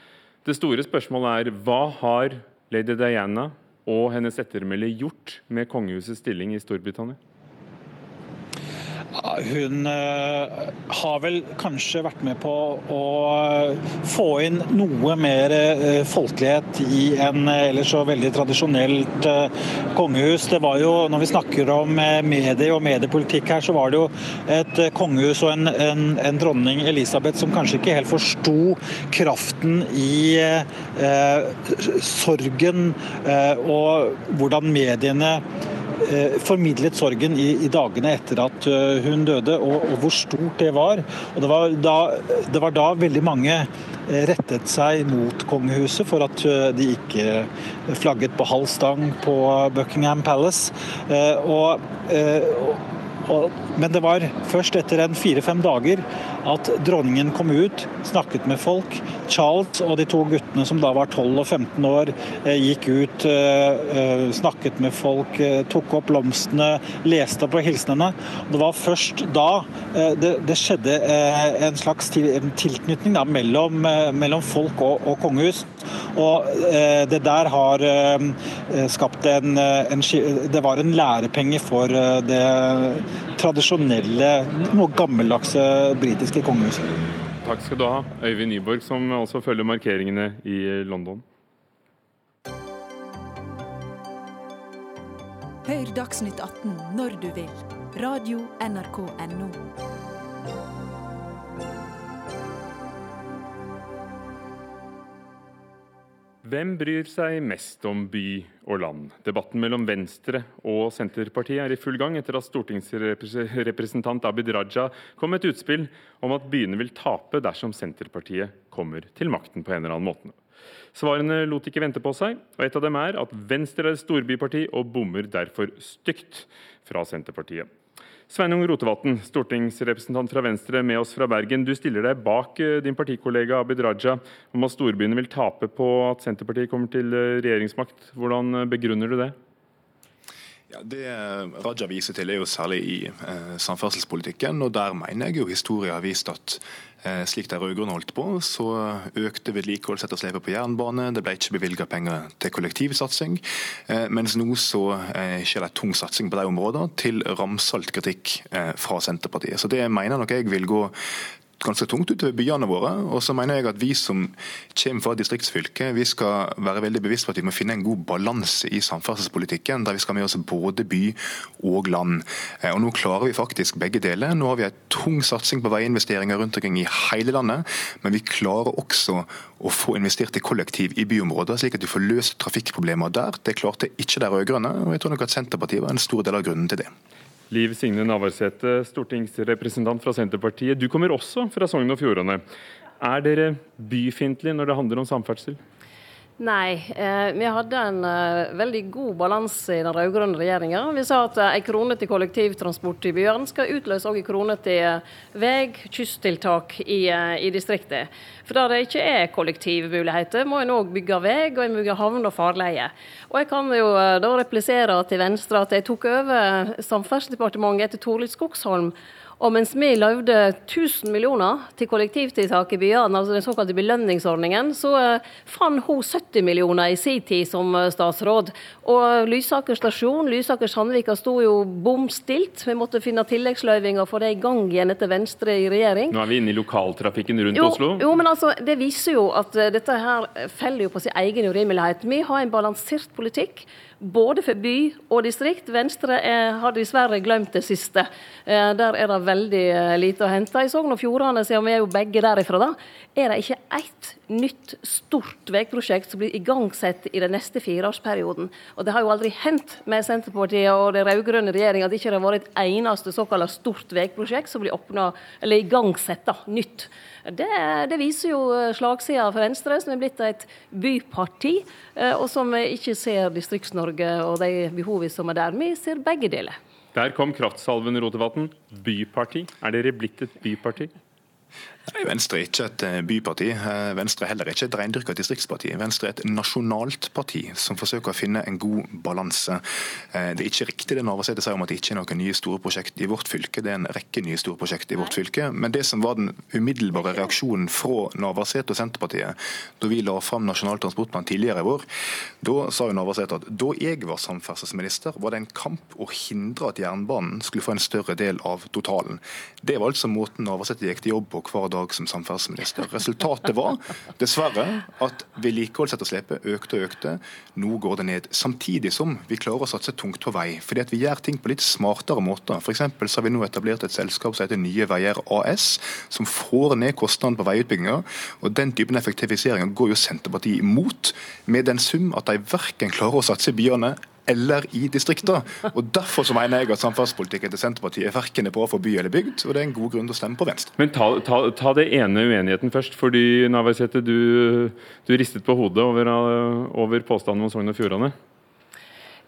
Det store spørsmålet er hva har lady Diana og hennes ettermæle gjort med kongehusets stilling i Storbritannia? Hun uh, har vel kanskje vært med på å uh, få inn noe mer uh, folkelighet i en ellers så veldig tradisjonelt kongehus. Det var jo, Når vi snakker om medie og mediepolitikk her, så var det jo et kongehus og en, en, en dronning Elisabeth som kanskje ikke helt forsto kraften i sorgen og hvordan mediene Eh, formidlet sorgen i, i, dagene etter at eh, hun døde, og, og hvor stort det var. Og det var, da, det var da veldig mange eh, rettet seg mot kongehuset for at de ikke flagget på halv stang på Buckingham Palace. Og, Og, men det var først etter en fire-fem dager at dronningen kom ut, snakket med folk. Charles og de to guttene som da var 12 og 15 år, eh, gikk ut, eh, snakket med folk, tok opp blomstene, leste på hilsenene. Det var først da det skjedde en slags tilknytning da, mellom, mellom, folk og, og kongehus. Og det der har skapt en, en Det var en lærepenge for det tradisjonelle, noe gammeldagse britiske kongehuset. Takk skal du ha, Øyvind Nyborg, som også følger markeringene i London. Hør Dagsnytt 18 når du vil. Radio NRK Radio.nrk.no. Hvem bryr seg mest om by og land? Debatten mellom Venstre og Senterpartiet er i full gang etter at stortingsrepresentant Abid Raja kom med et utspill om at byene vil tape dersom Senterpartiet kommer til makten på en eller annen måte. Svarene lot ikke vente på seg, og et av dem er at Venstre er et storbyparti og bommer derfor stygt fra Senterpartiet. Sveinung Rotevatn, stortingsrepresentant fra Venstre med oss fra Bergen. Du stiller deg bak eh, din partikollega Abid Raja om at storbyene vil tape på at Senterpartiet kommer til eh, regjeringsmakt. Hvordan eh, begrunner du det? Ja, Det Raja viser til, er jo særlig i eh, samferdselspolitikken. og Der mener jeg jo historien har vist at slik de rød-grønne holdt på, så økte vedlikeholdsetterslepet på jernbane. Det ble ikke bevilga penger til kollektivsatsing. Eh, mens nå så eh, skjer det tung satsing på de områdene, til ramsalt kritikk eh, fra Senterpartiet. Så det mener nok jeg vil gå ganske tungt utover byene våre. Og så mener jeg at vi som kommer fra distriktsfylket, vi skal være veldig bevisst på at vi må finne en god balanse i samferdselspolitikken, der vi skal med oss både by og land. Eh, og Nå klarer vi faktisk begge deler. Nå har vi en tung satsing på veiinvesteringer rundt omkring i hele landet, men vi klarer også å få investert i kollektiv i byområder, slik at vi får løst trafikkproblemer der. Det klarte ikke de rød-grønne, og jeg tror nok at Senterpartiet var en stor del av grunnen til det. Liv Signe Navarsete, stortingsrepresentant fra Senterpartiet. Du kommer også fra Sogn og Fjordane. Er dere byfiendtlige når det handler om samferdsel? Nei, eh, vi hadde en eh, veldig god balanse i den rød-grønne regjeringa. Vi sa at eh, ei krone til kollektivtransport i byene skal utløse òg ei krone til eh, vei, kysttiltak i, eh, distriktet. For der det ikke er kollektivmuligheter, må en òg bygge vei og en bygge havn og farleier. Og jeg kan jo eh, da replisere til Venstre at jeg tok over Samferdselsdepartementet etter Torlid Skogsholm og mens vi løyvde 1000 millioner til kollektivtiltak i byene, altså den såkalte belønningsordningen, så uh, fant hun 70 millioner i sin tid som uh, statsråd. Og Lysaker stasjon, Lysaker-Sandvika sto jo bom stilt. Vi måtte finne tilleggsløyvinger for det i gang igjen etter Venstre i regjering. Nå er vi inne i lokaltrafikken rundt jo, Oslo. Jo, men altså, det viser jo at uh, dette her feller jo på sin egen urimelighet. Vi har en balansert politikk både for by og distrikt. Venstre er, har dessverre glemt det siste. Eh, der er det veldig eh, lite å hente. I Sogn og Fjordane, siden vi er jo begge derifra, da, er det ikke ett nytt stort veiprosjekt som blir igangsatt i den neste fireårsperioden. Og det har jo aldri hendt med Senterpartiet og den rød-grønne regjeringa at det ikke har vært et eneste såkalt stort veiprosjekt som blir åpna, eller igangsatt nytt. Det, det, viser jo eh, slagsida for Venstre, som er blitt et byparti, eh, og som ikke ser Distrikts-Norge og de behovene som er der. Vi ser begge deler. Der kom kraftsalven, Rotevatn. Byparti. Er dere blitt et byparti? Venstre er ikke et eh, byparti. Eh, Venstre er heller ikke et reindyrka distriktsparti. Venstre er et nasjonalt parti som forsøker å finne en god balanse. Eh, det er ikke riktig det Navarsete sier om at det ikke er noen nye store prosjekt i vårt fylke. Det er en rekke nye store prosjekt i vårt fylke. Men det som var den umiddelbare reaksjonen fra Navarsete og Senterpartiet da vi la fram Nasjonal transportplan tidligere i vår, da sa jo Navarsete at da jeg var samferdselsminister, var det en kamp å hindre at jernbanen skulle få en større del av totalen. Det var altså måten Navarsete gikk til jobb på hver dag dag som samferdselsminister. Resultatet var dessverre at vedlikeholdsetterslepet økte og økte. Nå går det ned. Samtidig som vi klarer å satse tungt på vei. Fordi at vi gjør ting på litt smartere måter. F.eks. så har vi nå etablert et selskap som heter Nye Veier AS, som får ned kostnadene på veiutbygginga. Og den typen effektiviseringer går jo Senterpartiet imot, med den sum at de verken klarer å satse i byene eller i distriktene. Derfor så mener jeg at samferdselspolitikken til Senterpartiet er på bra for by eller bygd, og det er en god grunn til å stemme på Venstre. Men ta, ta, ta det ene uenigheten først. fordi Navarsete, du, du ristet på hodet over, over påstanden om Sogn og Fjordane.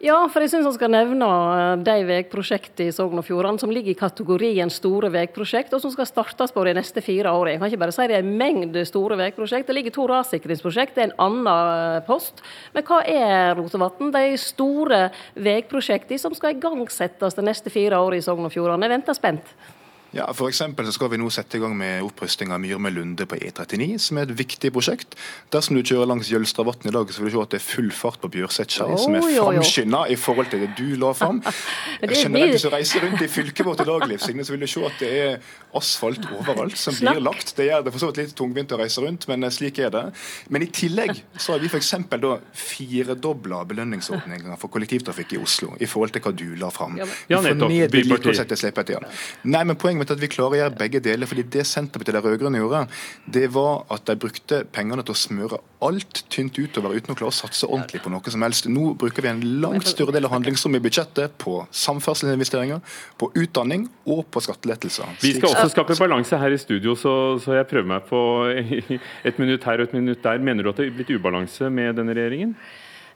Ja, for jeg syns han skal nevne eh, de veiprosjektene i Sogn og Fjordane som ligger i kategorien store veiprosjekt, og som skal startes på de neste fire årene. Jeg kan ikke bare si det er en mengde store veiprosjekt. Det ligger to rassikringsprosjekt, det er en annen eh, post. Men hva er Rotevatn? De store veiprosjektene som skal igangsettes de neste fire årene i Sogn og Fjordane. Jeg venter spent. Ja, for så skal vi nå sette i gang med opprusting av Myrme-Lunde på E39, som er et viktig prosjekt. Dersom du kjører langs Jølstadvatn i dag, så vil du se at det er full fart på Bjørsetskei, oh, som er framskynda i forhold til det du la fram. Generelt hvis du reiser rundt i fylket vårt i dag, Liv Signe, så vil du se at det er asfalt overalt som blir lagt. Det gjør det for så vidt litt tungvint å reise rundt, men slik er det. Men i tillegg så har vi f.eks. da firedobla belønningsordninga for kollektivtrafikk i Oslo i forhold til hva du la fram. Ja, nettopp. Vi Nei, men poenget mitt at vi klarer å gjøre begge deler. fordi Det Senterpartiet de rød-grønne gjorde, det var at de brukte pengene til å smøre alt tynt utover uten å klare å satse ordentlig på noe som helst. Nå bruker vi en langt større del av handlingsrommet i budsjettet på samferdselsinvesteringer, på utdanning og på skattelettelser. Vi skal også skape balanse her i studio, så, så jeg prøver meg på et minutt her og et minutt der. Mener du at det er blitt ubalanse med denne regjeringen?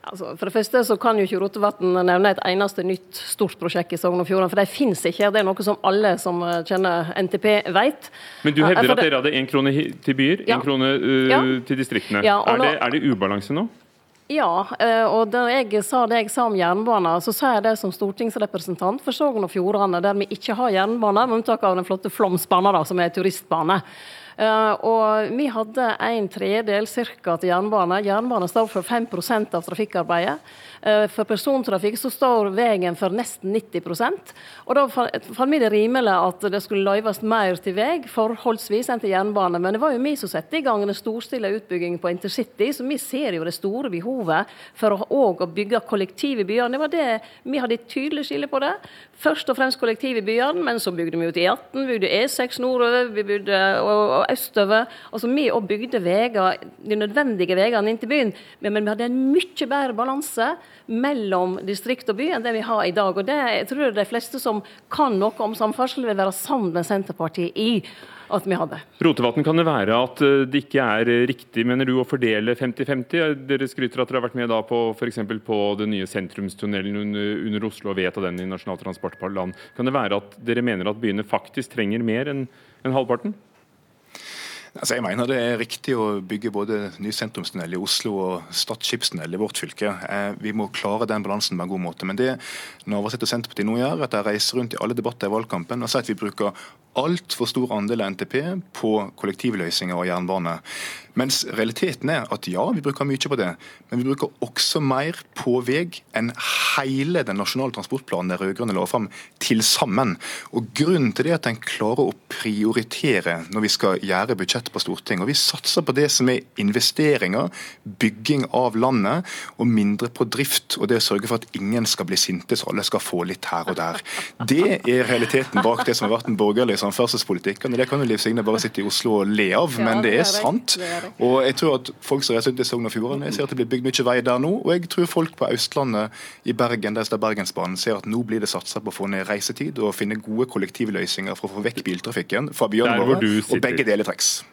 Altså, for det første så kan jo ikke Rotevatn nevne et eneste nytt stort prosjekt i Sogn og Fjordane, for de finnes ikke. Det er noe som alle som eh, kjenner NTP vet. Men du hevder at dere hadde én krone til byer, én ja. krone uh, ja. til distriktene. Ja, er, det, er, det, ubalanse nå? Ja, eh, og da jeg sa det jeg sa om jernbane, så sa jeg det som stortingsrepresentant for Sogn og Fjordane, der vi ikke har jernbane, med unntak av den flotte Flåmsbana, som er turistbane. Eh, og vi hadde en tredel ca. til jernbane. Jernbane står for 5% av trafikkarbeidet. Eh, for persontrafikk så står veien for nesten 90 og Da fant vi det rimelig at det skulle løyves mer til vei, forholdsvis, enn til jernbane. Men det var jo vi som satte i gang den storstila utbyggingen på intercity, så vi ser jo det store behovet for å, bygge kollektiv i byene. Det var det vi hadde et tydelig skille på det. Først og fremst kollektiv i byene, men så bygde vi ut E18, bygde E6 nordover, vi bygde og, og østover. Altså vi bygde veier, de nødvendige veiene inn til byen, men, men vi hadde en mye bedre balanse mellom distrikt og by enn det vi har i dag. Og det jeg tror jeg de fleste som kan noe om samferdsel, vil være sammen med Senterpartiet i at vi hadde. Rotevatn, kan det være at eh, det ikke er riktig, mener du, å fordele 50-50? Dere skryter at dere har vært med da på f.eks. på den nye sentrumstunnelen under Oslo og vedta den i Nasjonal transportplan. Kan det være at dere mener at byene faktisk trenger mer enn en halvparten? Altså, jeg mener det er riktig å bygge både ny sentrumstunnel i Oslo og Stad skipstunnel i vårt fylke. Eh, vi må klare den balansen på en god måte. Men det Navarsete og Senterpartiet nå gjør, at de reiser rundt i alle debatter i valgkampen og sier at vi bruker altfor stor andel av NTP på kollektivløsninger og jernbane. Mens realiteten er at ja, vi bruker mye på det, men vi bruker også mer på vei enn hele den nasjonale transportplanen de rød-grønne la fram til sammen. Og Grunnen til det er at en klarer å prioritere når vi skal gjøre budsjett på Stortinget. Og Vi satser på det som er investeringer, bygging av landet, og mindre på drift. Og det å sørge for at ingen skal bli sinte, så alle skal få litt her og der. Det er realiteten bak det som har vært den borgerlige samferdselspolitikken. Det kan jo Liv Signe bare sitte i Oslo og le av, men det er sant. Og jeg tror at folk som reiser ut i Sogn og Fjordane, ser at det blir bygd mye vei der nå. Og jeg tror folk på Østlandet, i Bergen, der står Bergensbanen, ser at nå blir det satsa på å få ned reisetid og finne gode kollektivløsninger for å få vekk biltrafikken fra byene våre. Og begge deler trengs.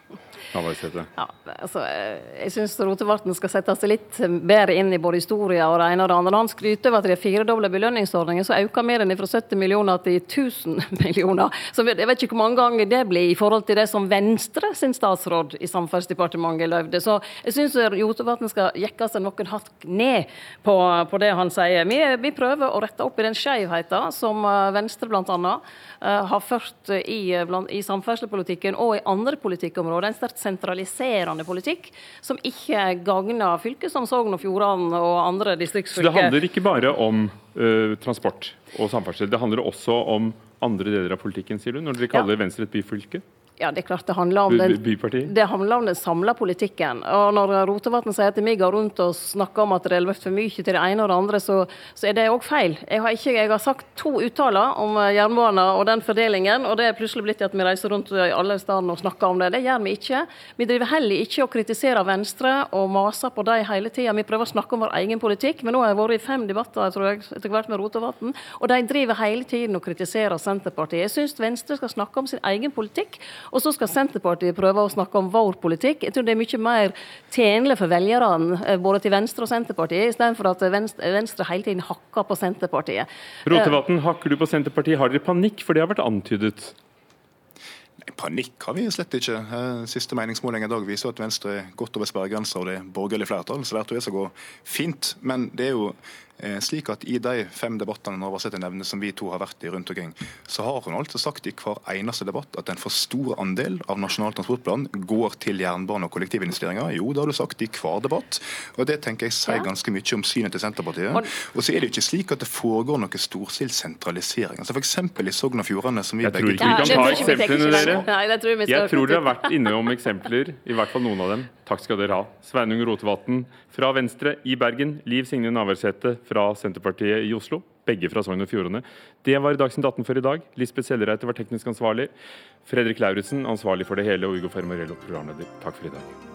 Ja, altså, jeg syns Rotevatn skal sette seg litt bedre inn i både historia og det ene og det andre. Han skryter over at de firedobla belønningsordningen, så øker vi den fra 70 millioner til 1000 millioner. Så jeg vet ikke hvor mange ganger det blir i forhold til det som Venstre sin statsråd i Samferdselsdepartementet løyvde. Så jeg syns Rotevatn skal jekke seg noen hakk ned på, på, det han sier. Vi, vi, prøver å rette opp i den skjevheten som eh, Venstre eh, har ført i, i samferdselspolitikken og i andre politikkområder. En sterkt sentraliserende politikk som ikke gagner fylket som Sogn og Fjordane og andre distriktsfylker. Så det handler ikke bare om uh, transport og samferdsel, det handler også om andre deler av politikken, sier du, når dere kaller ja. Venstre et byfylke? Ja, det er klart det handler om den, det handler om den samla politikken. Og når Rotevatn sier at vi går rundt og snakker om at det er løft for mye til det ene og det andre, så, så er det òg feil. Jeg har, ikke, jeg har, sagt to uttaler om jernbanen og den fordelingen, og det er plutselig blitt at vi reiser rundt i alle stedene og snakker om det. Det gjør vi ikke. Vi driver heller ikke og kritiserer Venstre og maser på dem hele tida. Vi prøver å snakke om vår egen politikk, men nå har jeg vært i fem debatter tror jeg, etter hvert med Rotevatn, og de driver hele tiden og kritiserer Senterpartiet. Jeg syns Venstre skal snakke om sin egen politikk Og så skal Senterpartiet prøve å snakke om vår politikk. Jeg tror det er mye mer tjenlig for velgerne, eh, både til Venstre og Senterpartiet, istedenfor at Venstre, Venstre hele tiden hakker på Senterpartiet. Rotevatn, hakker du på Senterpartiet? Har dere panikk? For det har vært antydet. Panikk har vi slett ikke. Eh, siste meningsmåling i dag viser at Venstre er godt over sperregrensa og det er borgerlig flertall, så der tror jeg det skal gå fint. Men det er jo slik at I de fem debattene Navarsete nevner som vi to har vært i rundt omkring, så har hun altså sagt i hver eneste debatt at en for stor andel av Nasjonal transportplan går til jernbane- og kollektivinvesteringer. Jo, det har du sagt i hver debatt. Og Det tenker jeg sier ganske mye om synet til Senterpartiet. Og så er det jo ikke slik at det foregår noe storstilt sentralisering. Altså F.eks. i Sogn og Fjordane, som vi jeg begge tror ikke vi kan ta eksemplene, dere. Jeg tror, jeg tror dere har vært innom eksempler, i hvert fall noen av dem. Takk skal dere ha. Sveinung Rotevatn fra Venstre i Bergen, Liv Signe Navarsete fra Senterpartiet i Oslo. Begge fra Sogn og Fjordane. Det var Dagsnytt 18 for i dag. Lisbeth Sellereite var teknisk ansvarlig. Fredrik Lauritzen ansvarlig for det hele, og Ugo Fermarello programleder. Takk for i dag.